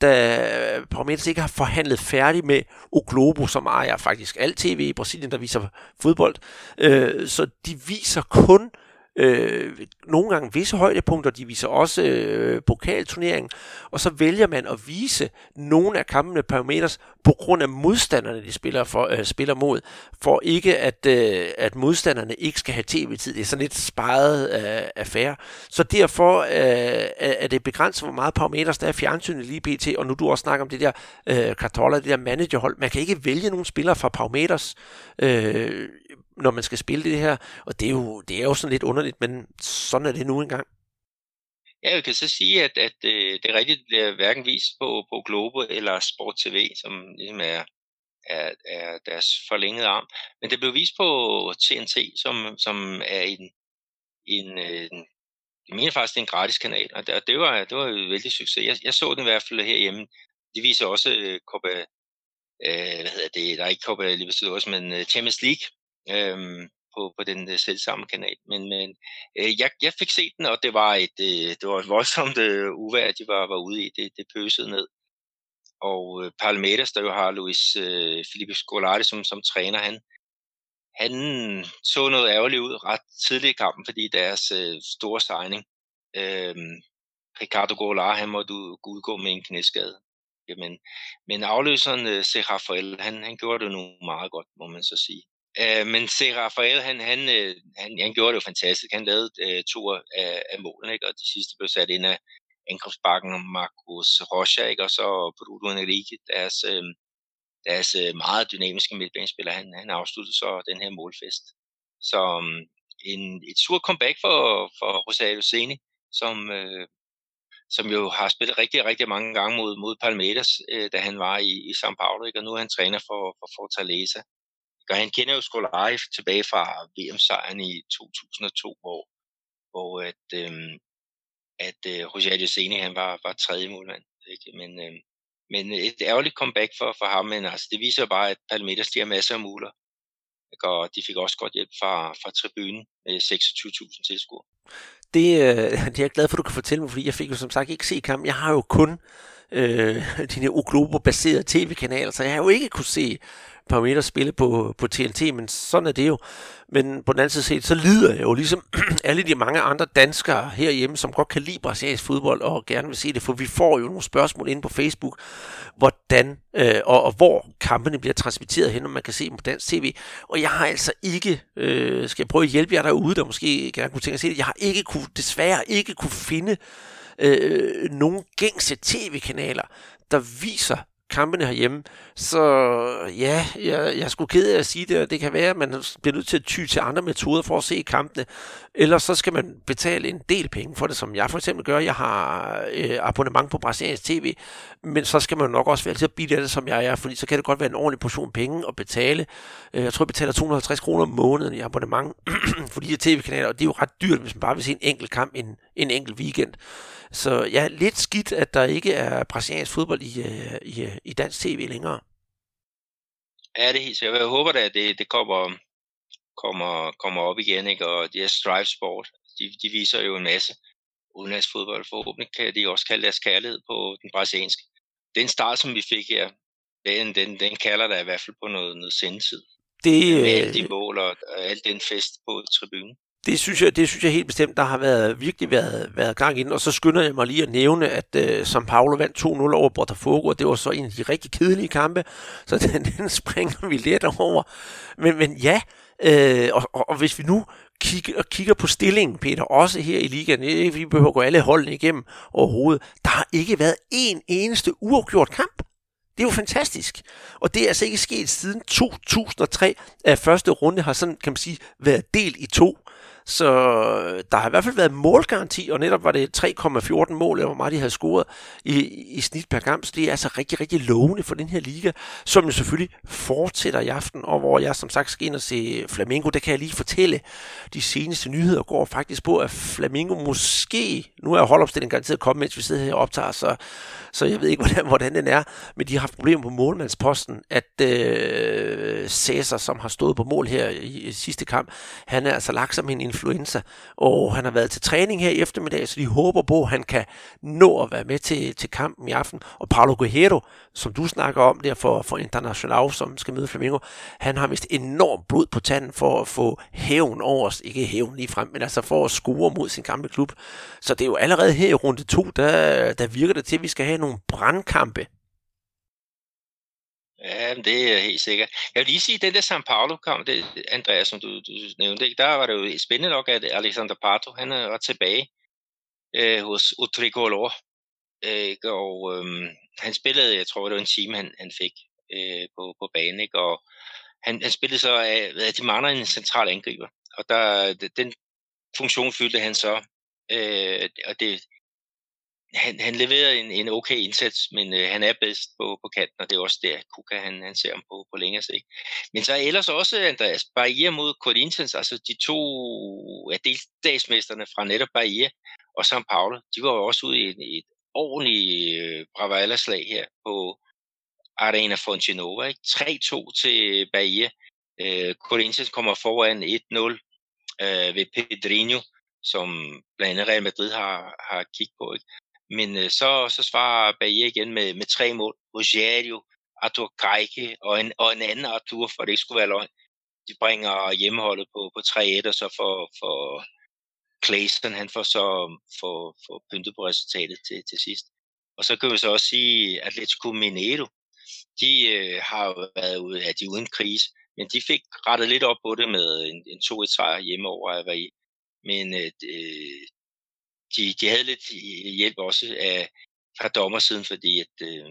da Palmeiras ikke har forhandlet færdig med O Globo, som ejer faktisk alt tv i Brasilien, der viser fodbold. Øh, så de viser kun øh, øh, nogle gange visse højdepunkter, de viser også øh, pokalturneringen, og så vælger man at vise nogle af kampene per meters på grund af modstanderne, de spiller, for, øh, spiller mod, for ikke at, øh, at modstanderne ikke skal have tv-tid. Det er sådan lidt sparet øh, affære. Så derfor øh, er det begrænset, hvor meget parameters der er fjernsynet lige pt. Og nu du også snakker om det der øh, Cartola, det der managerhold. Man kan ikke vælge nogle spillere fra parameters. Øh, når man skal spille det her. Og det er jo, det er jo sådan lidt underligt, men sådan er det nu engang. Ja, jeg kan så sige, at, at øh, det rigtigt, bliver hverken vist på, på Globo eller Sport TV, som ligesom er, er, er deres forlængede arm. Men det blev vist på TNT, som, som er en, en, øh, en jeg mener faktisk, det er en gratis kanal, og det, det, var, det var en vældig succes. Jeg, jeg så den i hvert fald herhjemme. De viser også øh, Copa, øh, hvad hedder det, der er ikke Copa Libertadores, men øh, Champions League, øhm, på, på den øh, selv samme kanal. Men, men øh, jeg, jeg fik set den, og det var et, øh, det var et voldsomt øh, uvær, de var, var ude i. Det, det pøsede ned. Og øh, Palmeiras, der jo har Luis øh, Felipe Scolari som, som træner, han, han så noget ærgerligt ud ret tidligt i kampen, fordi deres øh, store signing, øh, Ricardo Goulart, han måtte udgå med en knæskade. Jamen, men afløseren, øh, Rafael, han, han gjorde det nu meget godt, må man så sige. Øh, men se, Rafael, han, han, øh, han, han gjorde det jo fantastisk. Han lavede øh, to af, af målene, ikke? og de sidste blev sat ind af angrebsbakken Marcos Rocha, ikke? og så Bruno Henrique, deres, øh, deres øh, meget dynamiske midtbanespiller, han, han afsluttede så den her målfest. Så um, en, et surt comeback for, for Rosario Seni, som, øh, som jo har spillet rigtig, rigtig mange gange mod, mod Palmeiras, øh, da han var i, i São Paulo, ikke? og nu er han træner for, for Fortaleza. Og han kender jo Skolari tilbage fra VM-sejren i 2002, hvor, hvor at, øh, at øh, Roger Seni, han var, var tredje målmand. Ikke? Men, øh, men et ærgerligt comeback for, for ham, men altså, det viser bare, at Palmeiras de har masser af muler. Og de fik også godt hjælp fra, fra tribunen med 26.000 tilskuere. Det, øh, det er jeg glad for, at du kan fortælle mig, fordi jeg fik jo som sagt ikke se kampen. Jeg har jo kun øh, dine Oglobo-baserede tv-kanaler, så jeg har jo ikke kunne se parametre spille på, på TNT, men sådan er det jo. Men på den anden side så lider jeg jo ligesom alle de mange andre danskere herhjemme, som godt kan lide brasiliansk fodbold og gerne vil se det, for vi får jo nogle spørgsmål inde på Facebook, hvordan øh, og, og hvor kampene bliver transmitteret hen, og man kan se dem på dansk tv. Og jeg har altså ikke, øh, skal jeg prøve at hjælpe jer derude, der måske gerne kunne tænke at se det, jeg har ikke kunne, desværre ikke kunne finde øh, nogle gængse tv-kanaler, der viser kampene herhjemme. Så ja, jeg, jeg skulle ked af at sige det, og det kan være, at man bliver nødt til at ty til andre metoder for at se kampene. Ellers så skal man betale en del penge for det, som jeg for eksempel gør. Jeg har øh, abonnement på brasiliansk tv, men så skal man nok også være til at blive det, som jeg er, fordi så kan det godt være en ordentlig portion penge at betale. Øh, jeg tror, jeg betaler 250 kroner om måneden i abonnement for de her tv-kanaler, og det er jo ret dyrt, hvis man bare vil se en enkelt kamp en, en enkelt weekend. Så ja, lidt skidt, at der ikke er brasiliansk fodbold i, øh, i, øh, i dansk tv længere. Ja, det er helt sikkert. Jeg håber da, at det, det kommer, kommer, kommer op igen, ikke? og det er Strive Sport, de, de viser jo en masse udenlandsfodbold. Forhåbentlig kan de også kalde deres kærlighed på den brasilianske. Den start, som vi fik her, den, den, den kalder der i hvert fald på noget, noget sendetid. Det, med alle de mål og, og al den fest på tribunen det synes jeg, det synes jeg helt bestemt, der har været, virkelig været, været gang inden. Og så skynder jeg mig lige at nævne, at uh, som Paulo vandt 2-0 over Botafogo, og det var så en af de rigtig kedelige kampe, så den, den springer vi lidt over. Men, men ja, øh, og, og, og hvis vi nu kigger, kigger på stillingen, Peter, også her i ligaen, ikke vi behøver at gå alle holdene igennem overhovedet, der har ikke været en eneste uafgjort kamp. Det er jo fantastisk. Og det er altså ikke sket siden 2003, at første runde har sådan, kan man sige, været delt i to. Så øh, der har i hvert fald været målgaranti, og netop var det 3,14 mål, eller hvor meget de havde scoret i, i snit per kamp. Så det er altså rigtig, rigtig lovende for den her liga, som jo selvfølgelig fortsætter i aften, og hvor jeg som sagt skal ind og se Flamengo. Det kan jeg lige fortælle. De seneste nyheder går faktisk på, at Flamengo måske, nu er holdopstillingen garanteret kommet, mens vi sidder her og optager, så, så jeg ved ikke, hvordan, hvordan den er, men de har haft problemer på målmandsposten, at øh, Cæsar, som har stået på mål her i, i sidste kamp, han er altså lagt som en influenza, og han har været til træning her i eftermiddag, så de håber på, at han kan nå at være med til, til kampen i aften. Og Paulo Guerrero, som du snakker om der for, for International, som skal møde Flamingo, han har vist enormt blod på tanden for at få hævn over os. Ikke hævn lige frem, men altså for at score mod sin gamle klub. Så det er jo allerede her i runde to, der, der virker det til, at vi skal have nogle brandkampe Ja, det er helt sikkert. Jeg vil lige sige, at den der San Paulo-kamp, det, Andreas, som du, du nævnte, der var det jo spændende nok, at Alexander Pato, han øh, var tilbage øh, hos Utricolor. Øh, og øh, han spillede, jeg tror, det var en time, han, han fik øh, på, på banen. Ikke? Og han, han spillede så af, at de mangler en central angriber. Og der, den funktion fyldte han så. Øh, og det, han, han leverer en, en okay indsats, men øh, han er bedst på, på kanten, og det er også der, Kuka han, han ser ham på, på længere sigt. Men så ellers også, Andreas, Bahia mod Corinthians, altså de to af delstatsmesterne fra netop Bahia og São Paulo, de var jo også ude i et, et ordentligt øh, bravallerslag her på Arena Fontenova. 3-2 til Bahia. Øh, Corinthians kommer foran 1-0 øh, ved Pedrinho, som blandt andet Real Madrid har, har kigget på. Ikke? Men øh, så, så svarer Bahia igen med, med tre mål. Rogerio, Arthur Greike og en, og en anden Arthur, for det ikke skulle være løgn. De bringer hjemmeholdet på, på 3-1, og så får, for Clayson, han får så for, for pyntet på resultatet til, til sidst. Og så kan vi så også sige, at Atletico Mineiro, de øh, har jo været ude, ja, de er uden krise, men de fik rettet lidt op på det med en, en 2-1 sejr hjemme over Avaí. Men øh, de, de havde lidt øh, hjælp også af, fra dommersiden, fordi at, øh,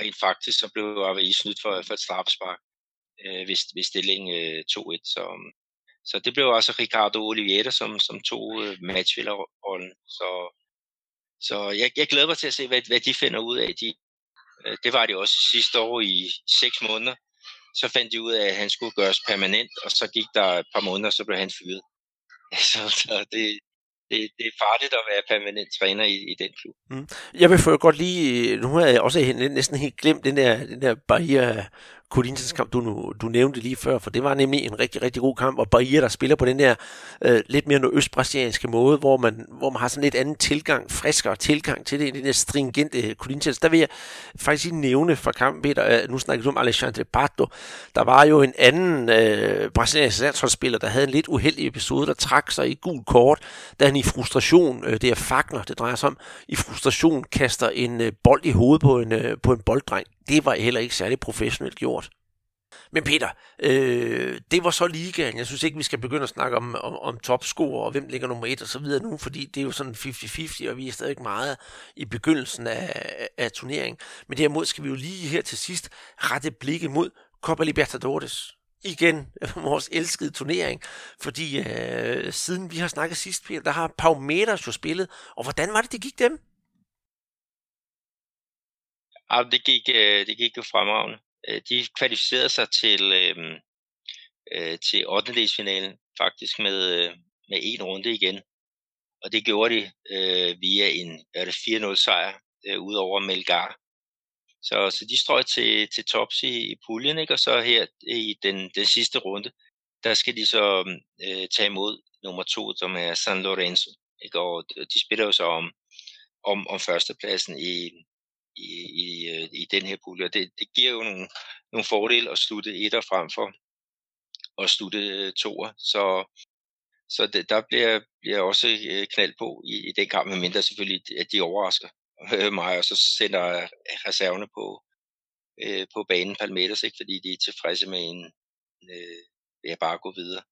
rent faktisk så blev i snydt for, for et straffespark øh, ved, ved stilling øh, 2-1. Så, så det blev også Ricardo Oliveira, som, som tog øh, matchvillerrollen. Så, så jeg, jeg glæder mig til at se, hvad, hvad de finder ud af. De, øh, det var det også sidste år i seks måneder. Så fandt de ud af, at han skulle gøres permanent, og så gik der et par måneder, så blev han fyret. Så, så det, det, det er farligt at være permanent træner i, i den klub. Mm. Jeg vil få godt lige, nu har jeg også næsten helt glemt den der, den der barriere Corinthians kamp, du, du nævnte lige før, for det var nemlig en rigtig, rigtig god kamp, og Bahia, der spiller på den der øh, lidt mere østbrasilianske måde, hvor man, hvor man har sådan lidt anden tilgang, friskere tilgang til det, end den der stringente Corinthians. Der vil jeg faktisk lige nævne fra kampen, Peter, øh, nu snakker du om Alexandre Pato, der var jo en anden øh, brasiliansk landsholdsspiller, der havde en lidt uheldig episode, der trak sig i gul kort, da han i frustration, øh, det er Fagner, det drejer sig om, i frustration kaster en øh, bold i hovedet på en, øh, på en bolddreng det var heller ikke særlig professionelt gjort. Men Peter, øh, det var så ligaen. Jeg synes ikke, vi skal begynde at snakke om, om, om topscore og hvem ligger nummer et og så videre nu, fordi det er jo sådan 50-50, og vi er stadig meget i begyndelsen af, af turneringen. Men derimod skal vi jo lige her til sidst rette blikket mod Copa Libertadores. Igen, vores elskede turnering, fordi øh, siden vi har snakket sidst, Peter, der har Palmeiras jo spillet, og hvordan var det, det gik dem? Ja, det gik, øh, det gik jo fremragende. Øh, de kvalificerede sig til, øh, øh, til 8. finalen faktisk med, øh, med en runde igen. Og det gjorde de øh, via en 4-0 sejr øh, ud over Melgar. Så, så de strøg til, til tops i, i puljen, ikke? og så her i den, den sidste runde, der skal de så øh, tage imod nummer to, som er San Lorenzo. Ikke? Og de spiller jo så om, om, om førstepladsen i, i, i, i den her pulje. Og det, det giver jo nogle, nogle fordele at slutte etter frem for at slutte øh, toer. Så, så det, der bliver, bliver også øh, knald på i, i den kamp, medmindre selvfølgelig, at de overrasker øh, mig, og så sender reserverne på, øh, på banen Palmeters, ikke, fordi de er tilfredse med en, øh, jeg bare gå videre.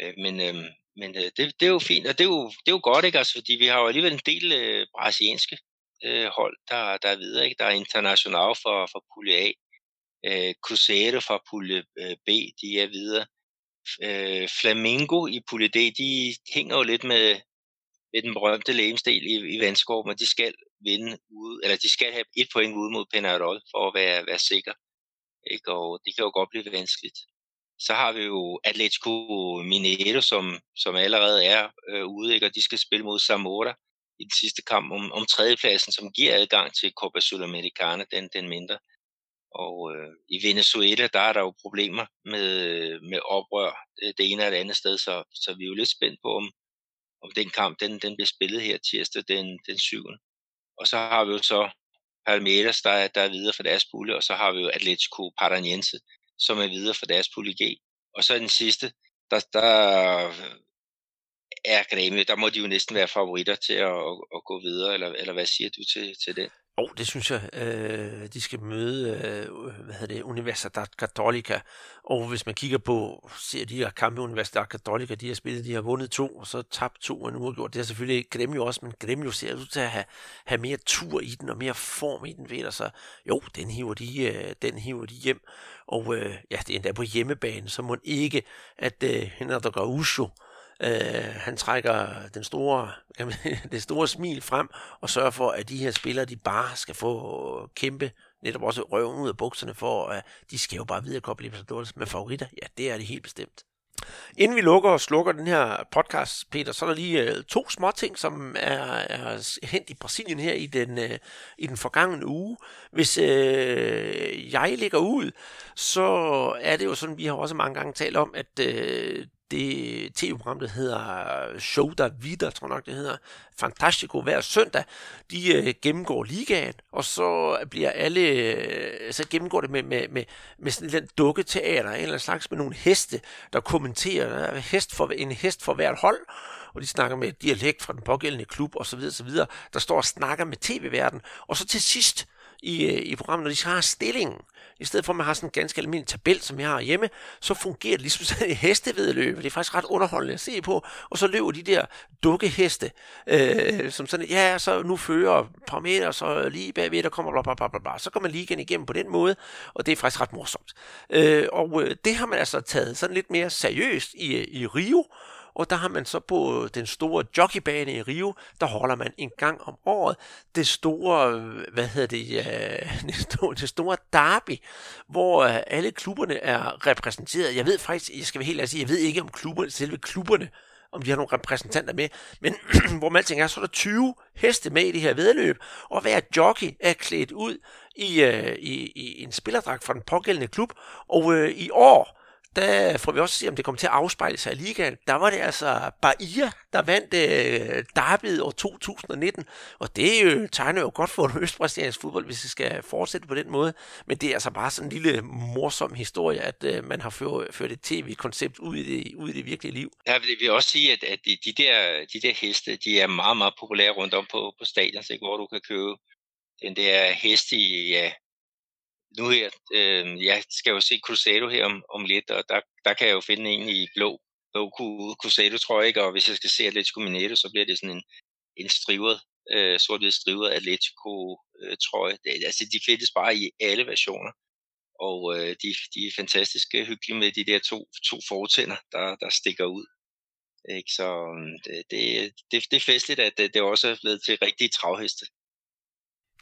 Øh, men øh, men øh, det, det er jo fint, og det er jo, det er jo godt, ikke? Altså, fordi vi har jo alligevel en del øh, brasilianske øh, hold, der, der er videre. Ikke? Der er International for, for pulje A, øh, Cruzeiro fra pulje øh, B, de er videre. øh, Flamingo i Pulje D, de hænger jo lidt med, med den berømte lægemsdel i, i Vandskov, men de skal vinde ude, eller de skal have et point ude mod Penarol for at være, være sikker. Ikke? Og det kan jo godt blive vanskeligt. Så har vi jo Atletico Mineiro, som, som allerede er øh, ude, ikke? og de skal spille mod Zamora i den sidste kamp om, om tredjepladsen, som giver adgang til Copa Sudamericana, den, den mindre. Og øh, i Venezuela, der er der jo problemer med, med oprør øh, det ene eller det andet sted, så, så vi er jo lidt spændt på, om, om den kamp den, den bliver spillet her tirsdag den, den 7. Og så har vi jo så Palmeiras, der, er, der er videre for deres pulje, og så har vi jo Atletico Paranaense, som er videre for deres pulje G. Og så den sidste, der, der er Grêmio, der må de jo næsten være favoritter til at, at, at gå videre, eller, eller hvad siger du til, til det? Jo, oh, det synes jeg, øh, de skal møde, øh, hvad hedder det, Universidad Católica. Og hvis man kigger på, ser de her kampe Universidad Católica, de har spillet, de har vundet to, og så tabt to og nu har gjort. Det er selvfølgelig Gremio også, men Gremio ser ud til at have, have mere tur i den, og mere form i den, ved Så jo, den hiver de, øh, den hiver de hjem. Og øh, ja, det er endda på hjemmebane, så må ikke, at øh, Renato Gaúcho, Øh, han trækker den store, kan man, det store smil frem og sørger for, at de her spillere, de bare skal få øh, kæmpe netop også røven ud af bukserne for, at de skal jo bare videre Copa Libertadores med favoritter. Ja, det er det helt bestemt. Inden vi lukker og slukker den her podcast, Peter, så er der lige øh, to små ting, som er, er hent i Brasilien her i den, øh, i den forgangne uge. Hvis øh, jeg ligger ud, så er det jo sådan, vi har også mange gange talt om, at øh, det tv-program, der hedder Show der Vida, tror jeg nok det hedder, Fantastico hver søndag, de øh, gennemgår ligaen, og så bliver alle, øh, så gennemgår det med, med, med, med sådan en dukketeater, en eller anden slags med nogle heste, der kommenterer, der er hest for, en hest for hvert hold, og de snakker med dialekt fra den pågældende klub osv. osv., der står og snakker med tv-verden, og så til sidst, i, øh, i programmet, når de har stillingen, i stedet for at man har sådan en ganske almindelig tabel, som jeg har hjemme, så fungerer det ligesom sådan et hestevedløb. Det er faktisk ret underholdende at se på. Og så løber de der dukkeheste, øh, som sådan, ja, så nu fører et par meter, så lige bagved, der kommer bla, bla, bla, bla, bla. Så går man lige igen igennem på den måde, og det er faktisk ret morsomt. Øh, og øh, det har man altså taget sådan lidt mere seriøst i, øh, i Rio, og der har man så på øh, den store jockeybane i Rio, der holder man en gang om året det store, øh, hvad hedder det, det, store, det store derby, hvor øh, alle klubberne er repræsenteret. Jeg ved faktisk, jeg skal være helt ærlig sige, jeg ved ikke om klubberne, selve klubberne, om de har nogle repræsentanter med, men hvor man tænker, så er der 20 heste med i det her vedløb, og hver jockey er klædt ud i, øh, i, i en spillerdragt fra den pågældende klub, og øh, i år, der får vi også se, om det kommer til at afspejle sig i ligaen. Der var det altså Bahia, der vandt øh, derbyet år 2019, og det øh, tegner jo godt for østbrasiliansk fodbold, hvis det skal fortsætte på den måde. Men det er altså bare sådan en lille morsom historie, at øh, man har ført, ført et tv-koncept ud i, det, ud i det virkelige liv. Ja, vil, vil også sige, at, at de, der, de der heste, de er meget, meget populære rundt om på, på stadion, hvor du kan købe den der hest i, ja, nu her, øh, jeg skal jo se Crusado her om, om lidt, og der, der kan jeg jo finde en i blå, blå Crusado, tror jeg ikke, og hvis jeg skal se Atletico Mineiro, så bliver det sådan en, en strivet, øh, sort-hvid strivet Atletico øh, trøje. Det, altså, de findes bare i alle versioner, og øh, de, de er fantastiske hyggelige med de der to, to fortænder, der, der stikker ud. Ikke? Så det, det, det, det er festligt, at det, det også er blevet til rigtige travheste.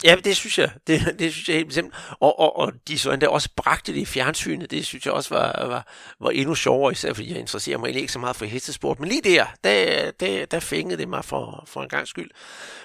Ja, det synes jeg. Det, det synes jeg helt bestemt. Og, og, og de så endda også bragte det i fjernsynet. Det synes jeg også var, var, var endnu sjovere, især fordi jeg interesserer mig ikke så meget for hestesport. Men lige der, der, der, der fængede det mig for, for en gang skyld.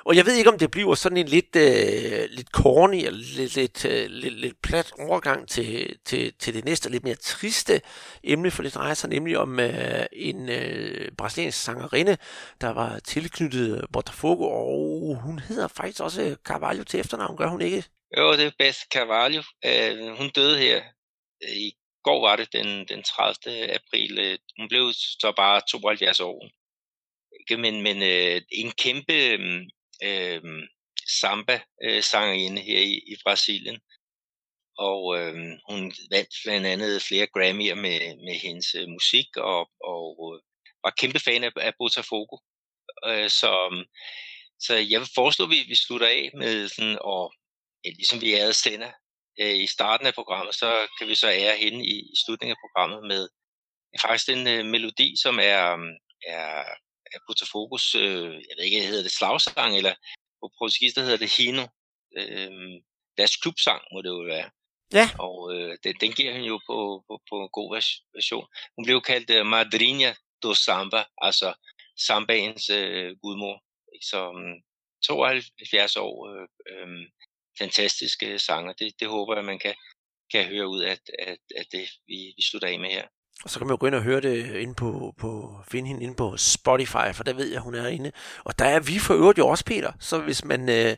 Og jeg ved ikke, om det bliver sådan en lidt, øh, lidt corny, eller lidt, lidt, øh, lidt, lidt plat overgang til, til, til det næste, lidt mere triste emne, for det drejer sig nemlig om øh, en øh, brasiliansk sangerinde, der var tilknyttet Botafogo, og hun hedder faktisk også Carvalho til efternavn, gør hun ikke? Jo, det er Beth Carvalho. Uh, hun døde her øh, i går var det den, den 30. april. Øh, hun blev så bare 72 år. Men, men uh, en kæmpe uh, samba-sangerinde her i, i Brasilien. Og uh, hun vandt blandt andet flere Grammy'er med, med hendes uh, musik, og, og uh, var kæmpe fan af, af Botafogo. Uh, så så jeg vil foreslå, at vi, vi slutter af med sådan, og ja, ligesom vi er sender øh, i starten af programmet, så kan vi så ære hende i, i slutningen af programmet med faktisk en øh, melodi, som er, er, er på til fokus, øh, jeg ved ikke, hedder det slagsang, eller på portugis, der hedder det hino. Øh, deres klubsang må det jo være. Ja. Og øh, den, den giver han jo på, på, på en god version. Hun blev kaldt uh, Madrinha do Samba, altså sambaens øh, gudmor som 72 år, øh, øh, fantastiske sanger. Det, det håber jeg, man kan, kan høre ud af, at, at det, vi, vi slutter af med her. Og så kan man jo gå ind og høre det ind på, på, finde hende inde på Spotify, for der ved jeg, hun er inde. Og der er vi for øvrigt jo også, Peter. Så hvis man øh,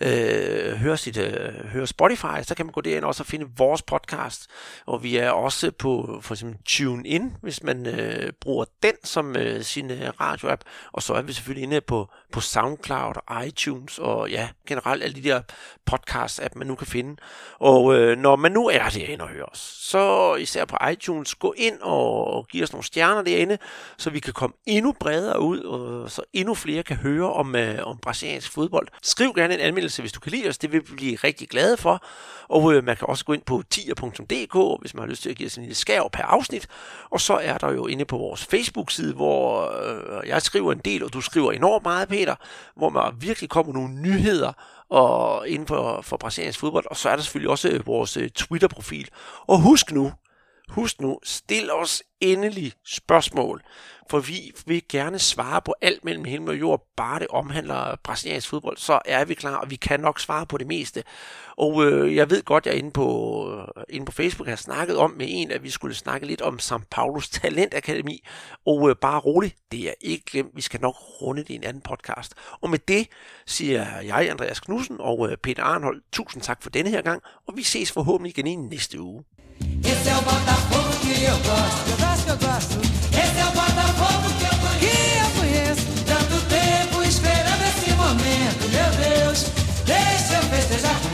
øh, hører, sit, øh, hører Spotify, så kan man gå derind også og finde vores podcast. Og vi er også på for eksempel TuneIn, hvis man øh, bruger den som øh, sin øh, radioapp. Og så er vi selvfølgelig inde på, på SoundCloud og iTunes og ja, generelt alle de der podcast-app, man nu kan finde. Og øh, når man nu er derinde og hører os, så især på iTunes, gå ind og giv os nogle stjerner derinde, så vi kan komme endnu bredere ud, og så endnu flere kan høre om, øh, om brasiliansk fodbold. Skriv gerne en anmeldelse hvis du kan lide os. Det vil vi blive rigtig glade for. Og øh, man kan også gå ind på tier.dk, hvis man har lyst til at give os en lille skæv per afsnit. Og så er der jo inde på vores Facebook-side, hvor øh, jeg skriver en del, og du skriver enormt meget, Peter, hvor man virkelig kommer nogle nyheder og inden for, for brasiliansk fodbold. Og så er der selvfølgelig også øh, vores øh, Twitter-profil. Og husk nu, husk nu, stil os endelig spørgsmål for vi vil gerne svare på alt mellem himmel og jord, bare det omhandler brasiliansk fodbold, så er vi klar, og vi kan nok svare på det meste. Og øh, jeg ved godt, jeg inde på, øh, inde på Facebook har snakket om med en, at vi skulle snakke lidt om São Paulos Talentakademi, og øh, bare roligt, det er ikke glemt, vi skal nok runde det i en anden podcast. Og med det siger jeg, Andreas Knudsen og øh, Peter Arnhold, tusind tak for denne her gang, og vi ses forhåbentlig igen i næste uge. Esse é o Botafogo que eu gosto. Eu gosto, eu gosto. Esse é o Botafogo que eu conheço. Que eu conheço. Tanto tempo esperando esse momento, meu Deus. Deixa eu festejar.